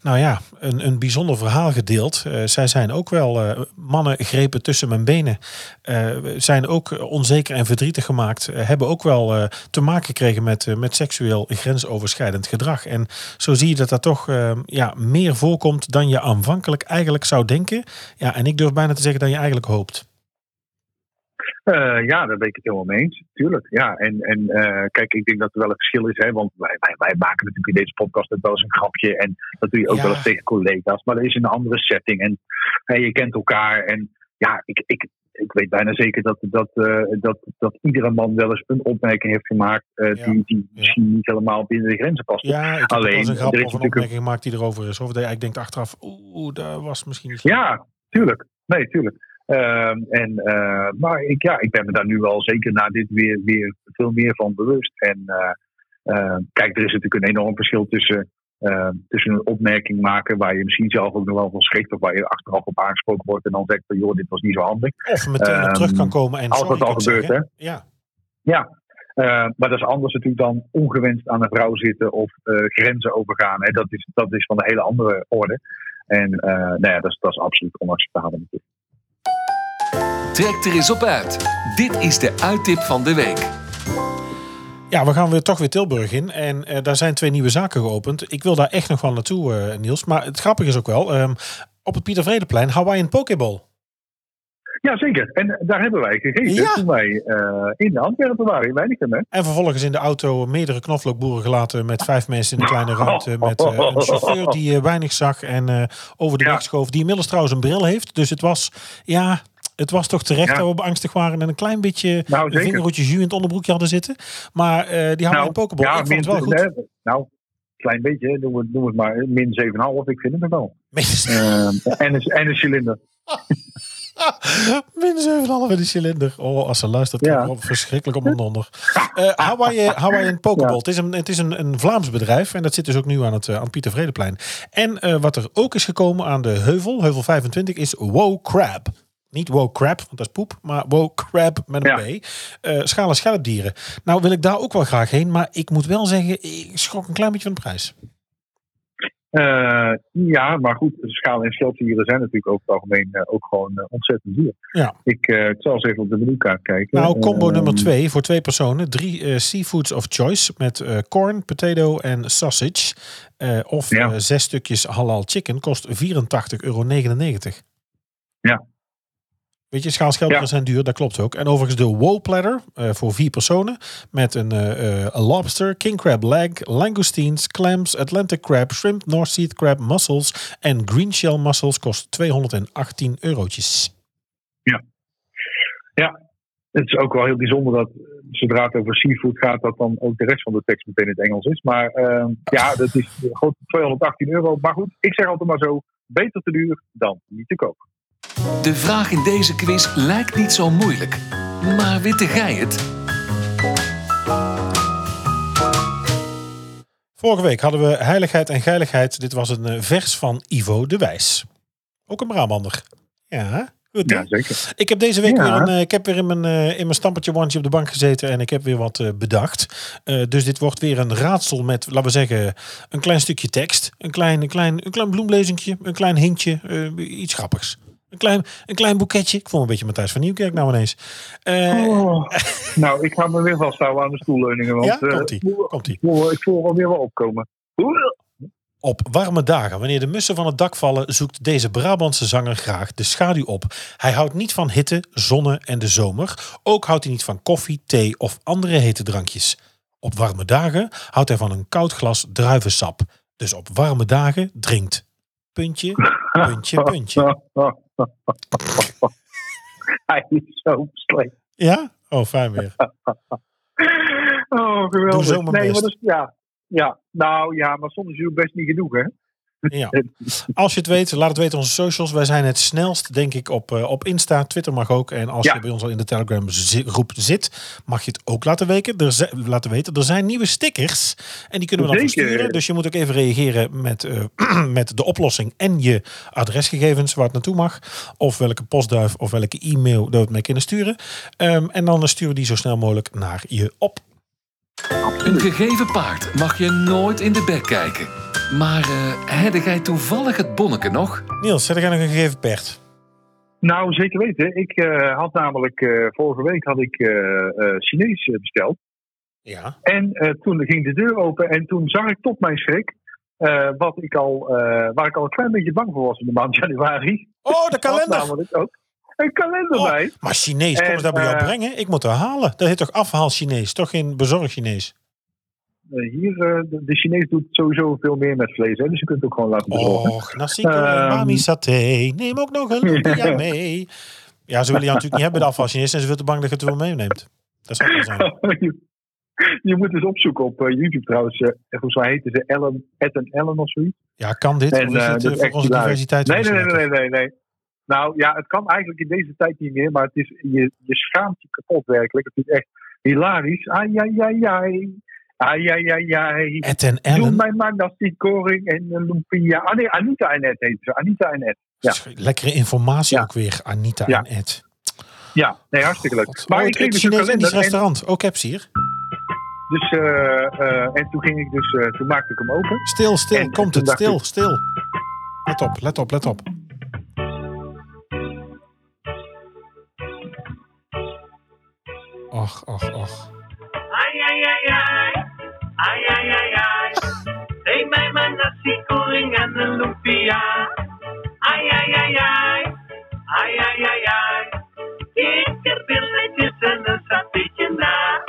nou ja, een, een bijzonder verhaal gedeeld. zij zijn ook wel, mannen grepen tussen mijn benen, zijn ook onzeker en verdrietig gemaakt, eh, hebben ook wel uh, te maken gekregen met, uh, met seksueel grensoverschrijdend gedrag. En zo zie je dat dat toch uh, ja, meer voorkomt dan je aanvankelijk eigenlijk zou denken. Ja, en ik durf bijna te zeggen dan je eigenlijk hoopt. ja, daar ben ik het helemaal mee eens. Tuurlijk. Ja, en, en kijk, ik denk dat er wel een verschil is. Hè, want wij, wij, wij maken natuurlijk in deze podcast wel eens een grapje. En dat doe je ook wel eens tegen collega's. Maar dat is in een andere setting. En hey, je kent elkaar. En ja, ik, ik, ik weet bijna zeker dat, dat, uh, dat, dat iedere man wel eens een opmerking heeft gemaakt uh, ja. die, die misschien niet helemaal binnen de grenzen past. Ja, ik Alleen, een grap of een opmerking gemaakt die erover is. Of dat je eigenlijk denkt achteraf, oeh, daar was misschien niet... Ja, tuurlijk. Nee, tuurlijk. Ehm, en, eh, maar ik, ja, ik ben me daar nu wel zeker na dit weer, weer veel meer van bewust. En eh, eh, kijk, er is natuurlijk een enorm verschil tussen, eh, tussen een opmerking maken waar je misschien zelf ook nog wel van schrikt. Of waar je achteraf op aangesproken wordt en dan zegt van joh, dit was niet zo handig. Of meteen op Ehm, terug kan komen en als dat al gebeurt, zeggen. Ja. Ja, eh, maar dat is anders natuurlijk dan ongewenst aan een vrouw zitten of eh, grenzen overgaan. Hè. Dat, is, dat is van een hele andere orde. En eh nou ja, dat, is, dat is absoluut onacceptabel natuurlijk. Trek er eens op uit. Dit is de uittip van de week. Ja, we gaan weer toch weer Tilburg in. En eh, daar zijn twee nieuwe zaken geopend. Ik wil daar echt nog wel naartoe, eh, Niels. Maar het grappige is ook wel, ehm, op het Pieter Vredeplein, Hawaiian Pokeball. Ja, zeker. En daar hebben wij gegeten Ja. toen wij eh, in Antwerpen waren, in Weinigem. En vervolgens in de auto meerdere knoflookboeren gelaten met vijf mensen in een kleine ruimte. Met een chauffeur die weinig zag en over de Ja. weg schoof. Die inmiddels trouwens een bril heeft. Dus het was, ja, het was toch terecht Ja. dat we beangstigd waren. En een klein beetje Nou, een jus in het onderbroekje hadden zitten. Maar eh, die hadden een pokeball. ja, ik vond het wel goed. nou, klein beetje, noem het, noem het maar min 7,5. Ik vind het nog wel. Eh, en, een, en een cilinder. Min 7,5 in de cilinder. Oh, als ze luistert, Ja. ja. verschrikkelijk op mijn donder. Eh Hawaii, Hawaiian Pokeball. Ja. Het is, een, het is een, een Vlaams bedrijf. En dat zit dus ook nu aan het, eh, aan het Pieter Vredeplein. En eh, wat er ook is gekomen aan de heuvel, heuvel 25, is Wow Crab. Niet Wow Crab, want dat is poep. Maar Wow Crab met een Ja. B. Eh schalen schelpdieren. Nou wil ik daar ook wel graag heen. Maar ik moet wel zeggen, ik schrok een klein beetje van de prijs. Eh, ja, maar goed, schaal- en schelpdieren zijn natuurlijk over het algemeen eh, ook gewoon ontzettend duur. Ja. Ik, ik zal eens even op de menukaart kijken. Nou, combo nummer twee voor twee personen. Drie seafoods of choice met corn, potato en sausage. Of Ja. zes stukjes halal chicken kost 84,99 euro. Ja. Weet je, schaalschelpdieren Ja. zijn duur, dat klopt ook. En overigens de wow platter eh, voor vier personen. Met een eh, eh, een lobster, king crab leg, langoustines, clams, Atlantic crab, shrimp, North Sea crab, mussels en green shell mussels kost 218 eurotjes. Het is ook wel heel bijzonder dat zodra het over seafood gaat, dat dan ook de rest van de tekst meteen in het Engels is. Maar eh, ja, dat is gewoon 218 euro. Maar goed, ik zeg altijd maar zo, beter te duur dan niet te koop. De vraag in deze quiz lijkt niet zo moeilijk. Maar witte gij het? Vorige week hadden we Heiligheid en Geiligheid. Dit was een eh, vers van Ivo de Wijs. Ook een Brabander. Ja, goed. Ja, zeker. Ik heb deze week Ja. weer, een, eh, ik heb weer in mijn, eh, in mijn stampertje wandje op de bank gezeten en ik heb weer wat bedacht. Eh, dus dit wordt weer een raadsel met, laten we zeggen, een klein stukje tekst. Een klein, een klein, een klein bloemlezingje, een klein hintje, eh, iets grappigs. Een klein, een klein boeketje. Ik voel me een beetje Matthijs van Nieuwkerk nou ineens. Eh, Oh. nou, ik ga me weer vasthouden aan de stoelleuningen. Want, ja, eh, komt-ie. Ik voel- ik voel alweer wel opkomen. Op warme dagen, wanneer de mussen van het dak vallen, zoekt deze Brabantse zanger graag de schaduw op. Hij houdt niet van hitte, zonne en de zomer. Ook houdt hij niet van koffie, thee of andere hete drankjes. Op warme dagen houdt hij van een koud glas druivensap. Dus op warme dagen drinkt. Puntje, puntje, puntje. Hij is zo slecht. Ja? Oh, fijn weer. Oh, geweldig. Doe zo nee, best. maar ja, ja, nou ja, maar soms is het best niet genoeg, hè? Ja. Als je het weet, laat het weten op onze socials. Wij zijn het snelst, denk ik, op, eh, op Insta. Twitter mag ook. En als Ja. je bij ons al in de Telegram groep zit, mag je het ook laten, weken. Er laten weten. Er zijn nieuwe stickers. En die kunnen we dan versturen. Dus je moet ook even reageren met, eh, met de oplossing en je adresgegevens waar het naartoe mag. Of welke postduif of welke e-mail dat we het mee kunnen sturen. Ehm, en dan sturen we die zo snel mogelijk naar je op. Een gegeven paard mag je nooit in de bek kijken. Maar eh heb jij toevallig het bonneke nog? Niels, zet jij nog een gegeven pert? Nou, zeker weten. Ik eh, had namelijk, eh, vorige week had ik eh, eh, Chinees besteld. Ja. En eh, toen ging de deur open en toen zag ik tot mijn schrik, eh, wat ik al, eh, waar ik al een klein beetje bang voor was in de maand januari. Oh, de kalender! namelijk ook een kalender Oh, bij. Maar Chinees, komen En, ze dat bij jou eh, brengen? Ik moet er halen. Dat heet toch afhaal Chinees, toch geen bezorg Chinees? Hier, eh, de, de Chinees doet sowieso veel meer met vlees, hè, dus je kunt het ook gewoon laten bezorgen. Och, nasi goreng, Ehm. mami saté. Neem ook nog een lumpia mee. Ja, ze willen jou natuurlijk niet hebben, de afhaal Chinees. En ze willen te bang dat je het wel meeneemt. Dat zou wel zijn. je, je moet eens opzoeken op eh, YouTube trouwens. eh, volgens mij heten ze Ellen, Ed en Ellen of zoiets. Ja, kan dit? En, is het voor onze diversiteit? Nee, nee, nee, nee, nee, nee. Nou ja, het kan eigenlijk in deze tijd niet meer, maar het is, je, je schaamt je kapot werkelijk. Het is echt hilarisch. Ai, ai, ai, ai. Ai, ai, ai, ai. Ed en Doe Ellen. mij maar dat die koring en een lumpia. Ah nee, Anita en Ed heet ze. Anita en Ed. Ja. Lekkere informatie Ja. ook weer, Anita Ja. en Ed. Ja, nee, hartstikke leuk. God. Maar Oh, ik kreeg het dus een Indisch restaurant. Ook heb ze hier. dus, eh, eh, en toen ging ik dus, eh, toen maakte ik hem open. Stil, stil, En komt het. Stil, ik- stil. Let op, let op, let op. Och, och, och. Ai, ai, ai, ai. Ai, ai, ai, ai. Neem mij maar nasi goreng en een lumpia. Ai, ai, ai, ai. Ai, ai, ai, ai. Kikkerbilletjes en een satéetje na.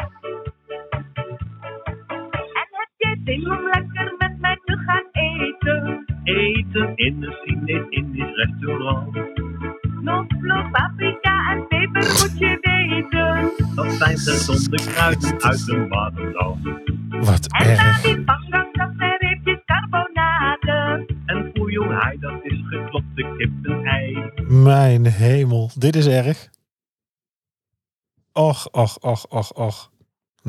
En heb je zin om lekker met mij te gaan eten? Eten in een Chinees-Indisch restaurant. Knoflook, paprika en peper. Dat zijn gezonde kruiden uit een warm land. Wat En na erg. die pangang, dat zijn reepjes carbonade. En hai, dat is geklopte kip-ei. Mijn hemel, dit is erg. Och, och, och, och, och.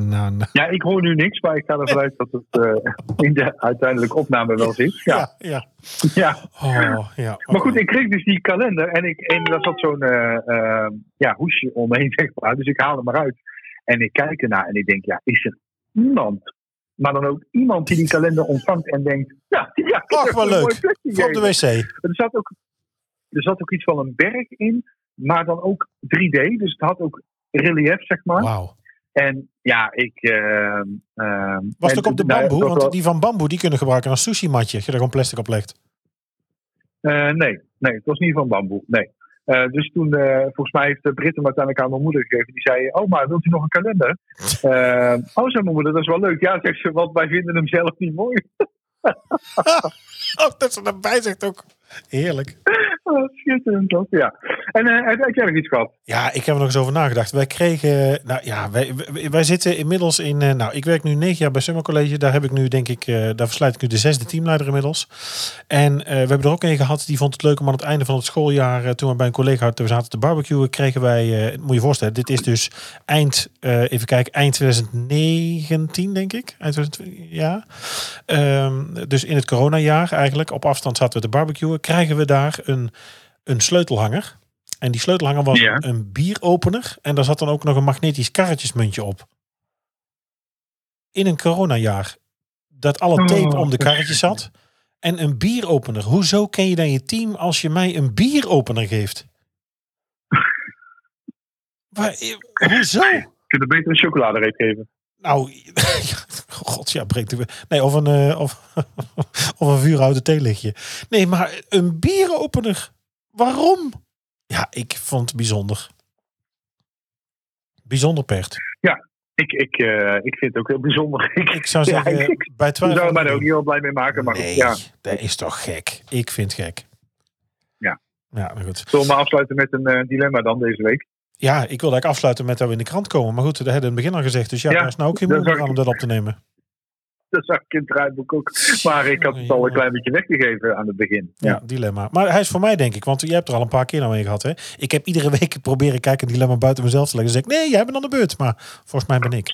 Nou, nou. Ja, ik hoor nu niks, maar ik ga ervan uit dat het eh, in de uiteindelijke opname wel zit. Ja, ja. ja. Oh, ja. Maar goed, ik kreeg dus die kalender en, ik, en daar zat zo'n eh, eh, ja, hoesje omheen, zeg maar. Dus ik haal hem eruit en ik kijk ernaar en ik denk, ja, is er iemand, maar dan ook iemand die die kalender ontvangt en denkt, ja, ja een mooi leuk. Van de wc. Er zat, ook, er zat ook iets van een berg in, maar dan ook 3D. Dus het had ook relief, zeg maar. Wauw. En ja, ik... ehm, ehm, Was het ook op de nou bamboe? Want wel- die van bamboe die kunnen gebruiken als sushi matje. Als je er gewoon plastic op legt. Eh, nee, nee, het was niet van bamboe. Nee. Eh, dus toen, eh, volgens mij heeft de Brit hem uiteindelijk aan mijn moeder gegeven. Die zei, oh maar wilt u nog een kalender? Oh, zei mijn moeder, dat is wel leuk. Ja, zegt ze, want wij vinden hem zelf niet mooi. Oh, dat ze erbij zegt ook. Heerlijk. Oh, Schitterend, toch? Ja. En eh, heb jij nog iets gehad? Ja, ik heb er nog eens over nagedacht. Wij kregen, nou ja, wij, wij, zitten inmiddels in, eh, nou, ik werk nu negen jaar bij Summer College. Daar heb ik nu, denk ik, eh, daar verslijt ik nu de zesde teamleider inmiddels. En eh, we hebben er ook een gehad, die vond het leuk om aan het einde van het schooljaar, eh, toen we bij een collega hadden, we zaten te barbecuen, kregen wij, eh, moet je voorstellen, dit is dus eind, eh, even kijken, eind 2019, denk ik. Eind 2020, ja. Ehm, dus in het coronajaar eigenlijk, op afstand zaten we te barbecuen, krijgen we daar een, een sleutelhanger. En die sleutelhanger was Ja. een bieropener. En daar zat dan ook nog een magnetisch karretjesmuntje op. In een coronajaar. Dat alle tape Oh, om de karretjes zat. En een bieropener. Hoezo ken je dan je team als je mij een bieropener geeft? Waar, eh, hoezo? Je kunt er beter een chocoladereep geven. Nou, god ja, breekt de... Nee, of een, eh, of, of een vuurhouten theelichtje. Nee, maar een bieropener. Waarom? Ja, ik vond het bijzonder. Bijzonder pert. Ik, ik, eh, ik vind het ook heel bijzonder. Ik, Ik zou Ja, zeggen, ik- bij ik twijfel... zou mij er ook niet heel blij mee maken. Maar nee, ja. dat is toch gek. Ik vind het gek. Ja. Ja, maar goed. Zullen we maar afsluiten met een eh, dilemma dan deze week? Ja, ik wilde eigenlijk afsluiten met dat we in de krant komen. Maar goed, dat hebben we in het begin al gezegd. Dus ja, Ja, daar is nou ook geen moeite aan om dat op te nemen. Dat zag ik in het draaiboek ook. Maar ik had het al een klein beetje weggegeven aan het begin. Ja, Ja. dilemma. Maar hij is voor mij, denk ik. Want jij hebt er al een paar keer naar mee gehad. Hè? Ik heb iedere week proberen kijken een dilemma buiten mezelf te leggen. Dan zeg ik, nee, jij bent aan de beurt. Maar volgens mij ben ik.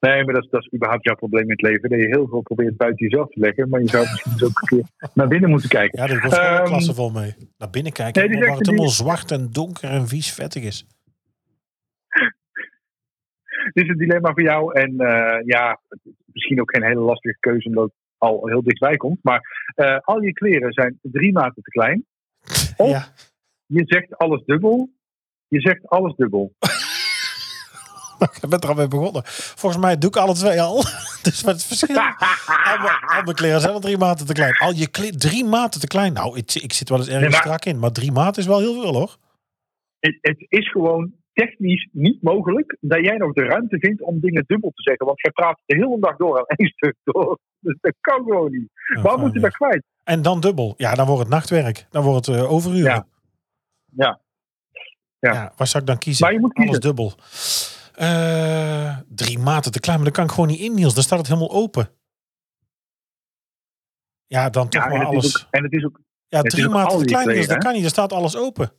Nee, maar dat is, dat is überhaupt jouw probleem in het leven. Dat je heel veel probeert buiten jezelf te leggen. Maar je zou misschien eens ook een keer naar binnen moeten kijken. Ja, daar was gewoon een Ehm, klasse vol mee. Naar binnen kijken, nee, waar het die- helemaal zwart en donker en vies vettig is. Dit is een dilemma voor jou. En eh, ja, misschien ook geen hele lastige keuze omdat het al heel dichtbij komt. Maar eh, al je kleren zijn drie maten te klein. Of Ja. je zegt alles dubbel. Je zegt alles dubbel. Ik ben er al mee begonnen. Volgens mij doe ik alle twee al. Dus wat het verschil? Al mijn, al mijn kleren zijn al drie maten te klein. Al je kle- drie maten te klein. Nou, ik, ik zit wel eens Nee, maar- strak in. Maar drie maten is wel heel veel hoor. Het, het is gewoon technisch niet mogelijk dat jij nog de ruimte vindt om dingen dubbel te zeggen. Want jij praat de hele dag door aan één stuk door. Dus dat kan gewoon niet. Ja, Waar moet je dat kwijt? En dan dubbel. Ja, dan wordt het nachtwerk. Dan wordt het eh, overuren. Ja. Ja. Ja. Ja, waar zou ik dan kiezen? Maar je moet Alles kiezen. dubbel. Eh, drie maten te klein, maar dan kan ik gewoon niet in, Niels. Dan staat het helemaal open. Ja, dan toch maar alles. ook, en het is ook Ja, drie maten te klein kleren, dat kan niet. Er staat alles open.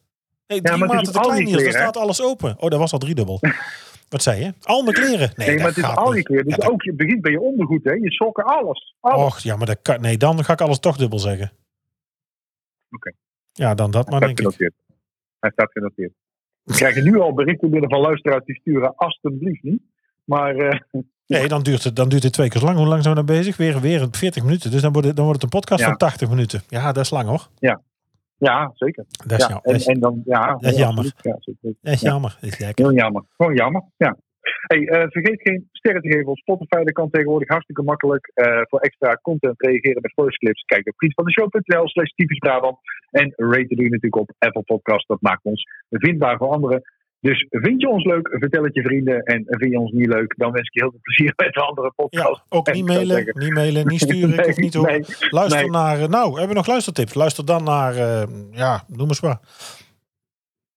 Nee, drie is maten te klein is, hè? staat alles open. Oh, dat was al driedubbel. Wat zei je? Al mijn kleren? Nee, Nee, maar het is al je kleren. Dus Ja, ook, je begint bij je ondergoed, hè? Je sokken, alles. alles. Och, ja, maar dat kan, nee, dan ga ik alles toch dubbel zeggen. Oké. Ja, dan dat maar, Hij denk staat ik. genoteerd. Hij staat genoteerd. We krijgen nu al berichten binnen van luisteraars die sturen alstublieft niet. Maar eh, Nee, dan duurt, het, dan duurt het twee keer zo lang. Hoe lang zijn we nou bezig? Weer, weer 40 minuten. Dus dan wordt het, dan wordt het een podcast Ja. van 80 minuten. Ja, dat is lang hoor. ja, zeker. Dat is, Ja, ja, en, en dan, ja, dat is ja, jammer. Ja, zeker. dat is Ja. jammer. Dat is lekker. Heel jammer. Gewoon jammer. Ja. Hey, eh, vergeet geen sterren te geven op Spotify. Dat kan tegenwoordig hartstikke makkelijk. Eh, voor extra content reageren met voice clips. Kijk op vriendvandeshow.nl slash typisch Brabant. En rate doe je natuurlijk op Apple Podcast. Dat maakt ons vindbaar voor anderen. Dus vind je ons leuk, vertel het je vrienden. En vind je ons niet leuk, dan wens ik je heel veel plezier met de andere podcast. Ja, ook niet mailen, niet mailen, niet sturen. ik hoef niet horen. nee, Luister nee. naar, eh, nou, hebben we nog luistertips? Luister dan naar, eh, ja, noem eens maar.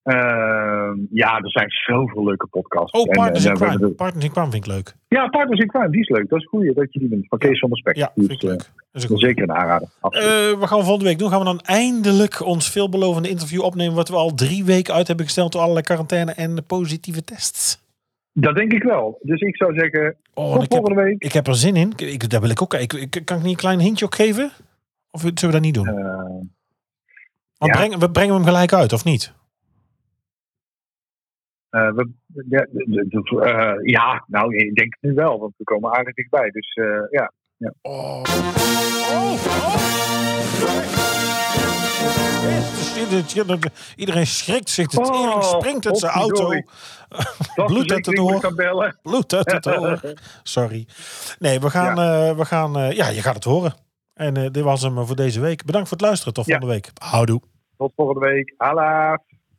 Ehm, ja, er zijn zoveel leuke podcasts. Oh, Partners eh, in we Crime. de- Partners in Crime vind ik leuk. Ja, Partners in Crime, die is leuk. Dat is goeie dat je die noemt. Van Kees van der Spek. Ja, vind ik eh, leuk. Dat is zeker een aanrader. Eh, wat gaan we volgende week doen? Gaan we dan eindelijk ons veelbelovende interview opnemen... wat we al drie weken uit hebben gesteld... door allerlei quarantaine en positieve tests? dat denk ik wel. Dus ik zou zeggen, Oh, tot ik, heb, volgende week. ik heb er zin in. Ik, daar wil ik ook... Ik, ik, kan ik niet een klein hintje ook geven? Of zullen we dat niet doen? Want ja. brengen, we brengen hem gelijk uit, of niet? Eh, we, ja, de- de- de- eh, ja, nou, ik denk het nu wel. Want we komen aardig dichtbij. Dus eh, ja. Oh. Oh, oh. Iedereen schrikt zich de tering, Oh, springt uit zijn auto. Bloed uit het oor. Bloed uit het oor. Sorry. Nee, we gaan... eh, we gaan eh, ja, je gaat het horen. En eh, dit was hem voor deze week. Bedankt voor het luisteren. Tot Ja. volgende week. Houdoe. Tot volgende week. Hala.